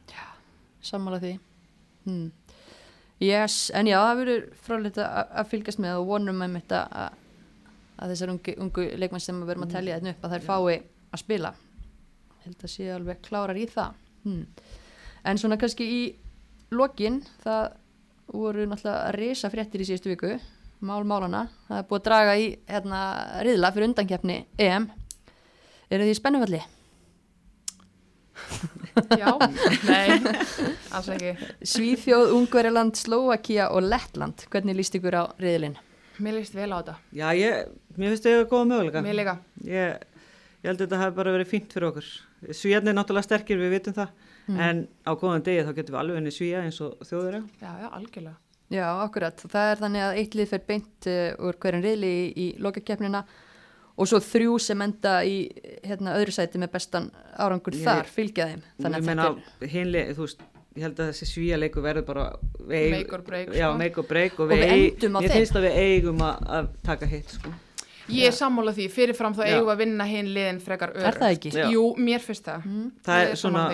sammála því hmm. Yes, en já, það verður fráleitt að að fylgjast með og vonum með mitt að, að- að þessar ungu, ungu leikmenn sem við verum að telja þetta upp að þær fái að spila held að sé alveg klárar í það hmm. En svona kannski í lokin, það voru náttúrulega risa fréttir í síðustu viku mál málana, það er búið að draga í hérna riðla fyrir undankeppni EM eru því spennufalli? Já, nei, alls ekki. Svíþjóð, Ungverjaland, Slovakia og Lettland. Hvernig líst ykkur á riðlinn? Mér líst vel á þetta. Já, ég, mér finnst það góða möguleika. Mér líka. Ég, ég held að þetta hafi bara verið fínt fyrir okkur. Svíjarnir er náttúrulega sterkir, við vitum það. En á góðan degi þá getum við alveg henni svíja eins og þjóður. Já, já, algjörlega. Já, akkurat. Það er þannig að eitt lið fer beint uh, úr hverjum riðli í, í lokakeppnina og svo þrjú sem enda í hérna, öðru sæti með bestan árangur Ég- þar fylgja þeim. Ég Þannig að þetta er, hinli, þú veist, ég held að þessi svíja leikur verður bara... við eigum- Make or break, Já, sko. make or break. Og, Og við endum á þeim. finnst að við eigum að, að taka hitt, sko. Ég er sammála því, fyrirfram þá Já. eigum við að vinna hinn liðin frekar örugt. er það ekki? Jú, mér finnst það. Mm. Það Ég er er svona.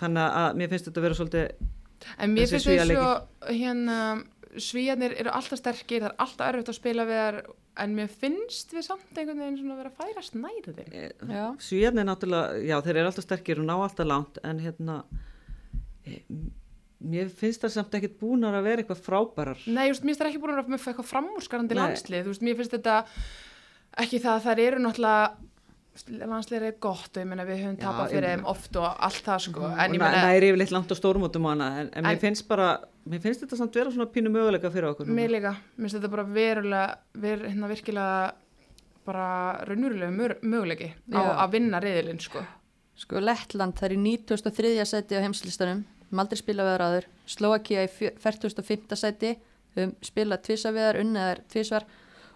Þannig að mér finnst þetta að vera svolítið, En mér finnst Svía svo, hérna, svíjarnir eru alltaf sterkir, það er alltaf erfitt að spila við þar, en mér finnst við samt einhvern veginn svona að vera að færast næri þeim. Já. Svíjarnir náttúrulega, já þeir eru alltaf sterkir og ná alltaf langt en hérna e, mér finnst það samt ekkert búnar að vera eitthvað frábærar Nei, just, mér finnst það ekki búin að vera eitthvað framúrskarandi landslið, þú veist, mér finnst þetta ekki það að þær eru náttúrulega landslið er gott og ég meina við höfum tapað fyrir þeim oft og allt það sko, og en ég meina næri yfirleitt langt á stórmótum og hana en, en mér En- finnst bara, mér finnst þetta samt vera svona pínu möguleika fyrir okkur mér líka, mér finnst þetta bara verulega, ver, hérna virkilega bara raunverulega mör- möguleiki á að vinna reyðilinn sko. Sko Lettland, það er í 93. seti á heimslistanum, við aldrei spila við þar áður, Slovakia í fjö- 45. seti, tvisa við þar, unnið þar tvisvar,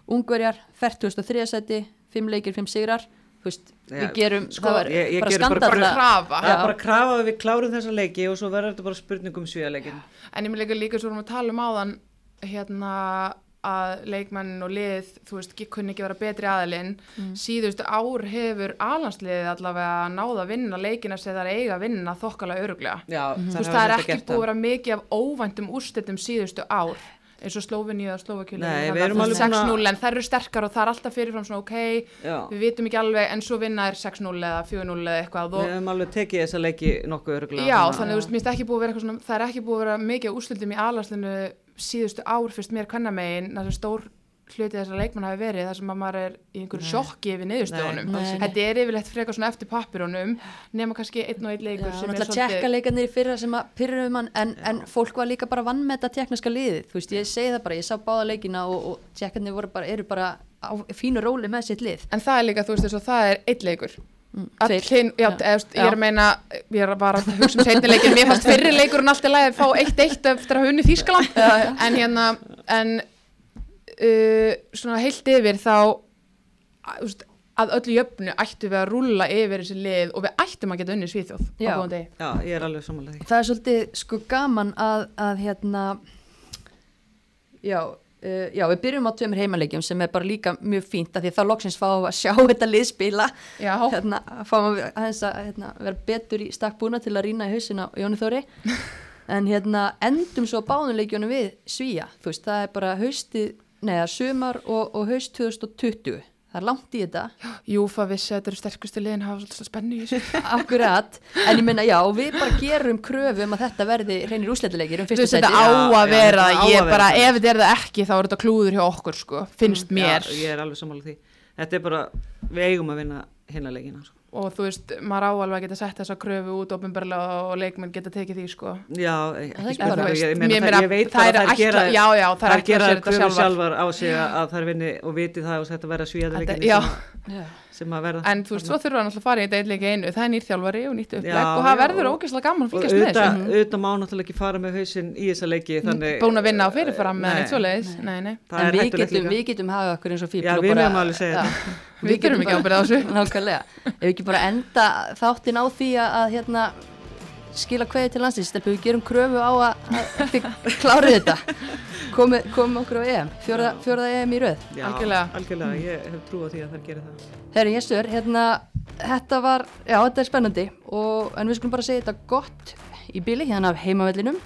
Ungverjar 43. seti, 5 leikir, 5 sigrar, veist, við gerum, sko, það var ég- ég bara geri bara- bara skandalla. er bara að krafa. Að við klárum þessa leiki og svo verður þetta bara spurning um svíjarleikin en ég með líka líka svo erum við að tala um áðan hérna að leikmenn og lið, þú veist, kunni ekki vera betri aðilinn, síðustu ár hefur alansliðið allavega náða að vinna leikina sem það er eiga að vinna þokkalega öruglega. Já, Þú veist, það er ekki búið að vera mikið af óvæntum úrslitum síðustu ár eins og Slóvinni eða 6-0 en þær eru sterkar og það er alltaf fyrirfram svona ok, Já. við vitum ekki alveg en svo vinna er 6-0 eða 4-0 eða eitthvað Við hefum alveg tekið þessa leiki nokkuð örgulega já, þannig þú veist, ekki búið að vera eitthvað svona, það er ekki búið að vera mikið úrslitum í aðlarslinu síðustu ár fyrst mér kvennamegin, það sem stór hluti þessar leikmann hafi verið, þar sem að maður er í einhverju sjokki yfir niðurstöðunum þetta er yfirleitt frekar svona eftir pappirunum nema kannski einn og einn leikur Já, sem er svolítið tjekka leikarnir í fyrra sem að pyrrum mann en, en fólk var líka bara vann með þetta tekniska liðið, þú veist, ég segi það bara, ég sá báða leikina og, og tjekkarnir voru bara, eru bara á fínu róli með sitt lið. En það er líka, þú veist, þess að það er eitt leikur. Mm, All tveir. Hin, já, Já. veist, ég er að meina, ég er bara að hugsa um seinni leikin, mér fannst fyrri leikurinn alltaf lægið að fá eitt eitt eftir að hunni Þýskaland, Já, já. en hérna, en uh, svona heilt yfir þá, að, að öllu jöfnu ættum við að rúlla yfir þessi lið og við ættum að geta unni Svíþjóð á góðan degi. Já, ég er alveg samanlega því. Það er svolítið sko gaman að, að hérna, já, uh, já, við byrjum á tveimur heimaleikjum sem er bara líka mjög fínt af því að þá loksins fáum við að sjá þetta lið spila, Já, hérna, fáum við aðeins að hérna, vera betur í stakk búna til að rýna í hausina á Jóni Þóri. En hérna endum svo báðunleikjónu við Svíja, þú veist, það er bara haustið, neða, sumar og, og haust 2020, það er langt í þetta Júfa vissi að þetta eru sterkustu liðin hafa svolítið spennu í þessu. akkurat, en ég meina já, við bara gerum kröfu um að þetta verði reynir úsleituleikir um Þú fyrsta veist, þetta á Já, að já, vera, þetta á ég að vera bara, þannig. ef þetta er það ekki, þá er þetta klúður hjá okkur, sko, finnst mér. Já, ég er alveg samanlega því Þetta er bara, við eigum að vinna hinna leikina sko. Og þú veist, maður á alveg að geta sett þessa kröfu út ofinbarlega og leikmenn geta tekið því sko. Já, Það ekki er ekki spurning bara, ég, meina, það, ég veit bara að þær ætla- gera já, já, þær þær ætla gera sér þetta kröfur sjálfar. á sig að, að þær vinni og viti það og þetta verða Þetta- svíðarleikinni já. Já. Sem að verða. En þú veist, svo þurfa hann alltaf að fara í þetta eitthvað einu. Það er nýr þjálfari og nýtt upplegg Já, og það verður ógeðslega gaman að fylgjast með þessu. Auðvitað má náttúrulega ekki fara með hausinn í þessa leiki búin að vinna á fyrirfram með nei, nei. það en er við getum, við getum hafa okkur eins og fíbl Já, við megum alveg segja þetta. Við þurfum ekki ábyrgð á þessu. ef við ekki bara enda þáttin á því að, að hérna, skila kveði til landsins stelpum við gerum kröfu á að, að þið klárið þetta. Komum komi okkur á EM fjórða, fjórða EM í röð. Já, Algjörlega. algjörlega, ég hef trú á því að þær gera það. Herri Jesur, hérna, þetta var, já þetta er spennandi og, en við skulum bara segja þetta gott í bíli hérna af heimavellinum.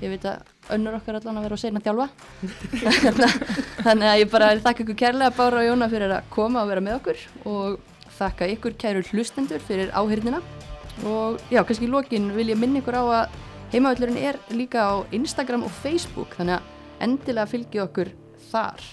Ég veit að önnur okkar allan að vera á seinna þjálfa. Hérna, þannig að ég bara þakka ykkur kærlega Bára og Jóna fyrir að koma og vera með okkur og þakka ykkur kæru hlustendur fyrir áhyrnina og já, kannski í lokin vil ég minna ykkur á að heimavellurinn er líka á Instagram og Facebook þannig að endilega fylgja okkur þar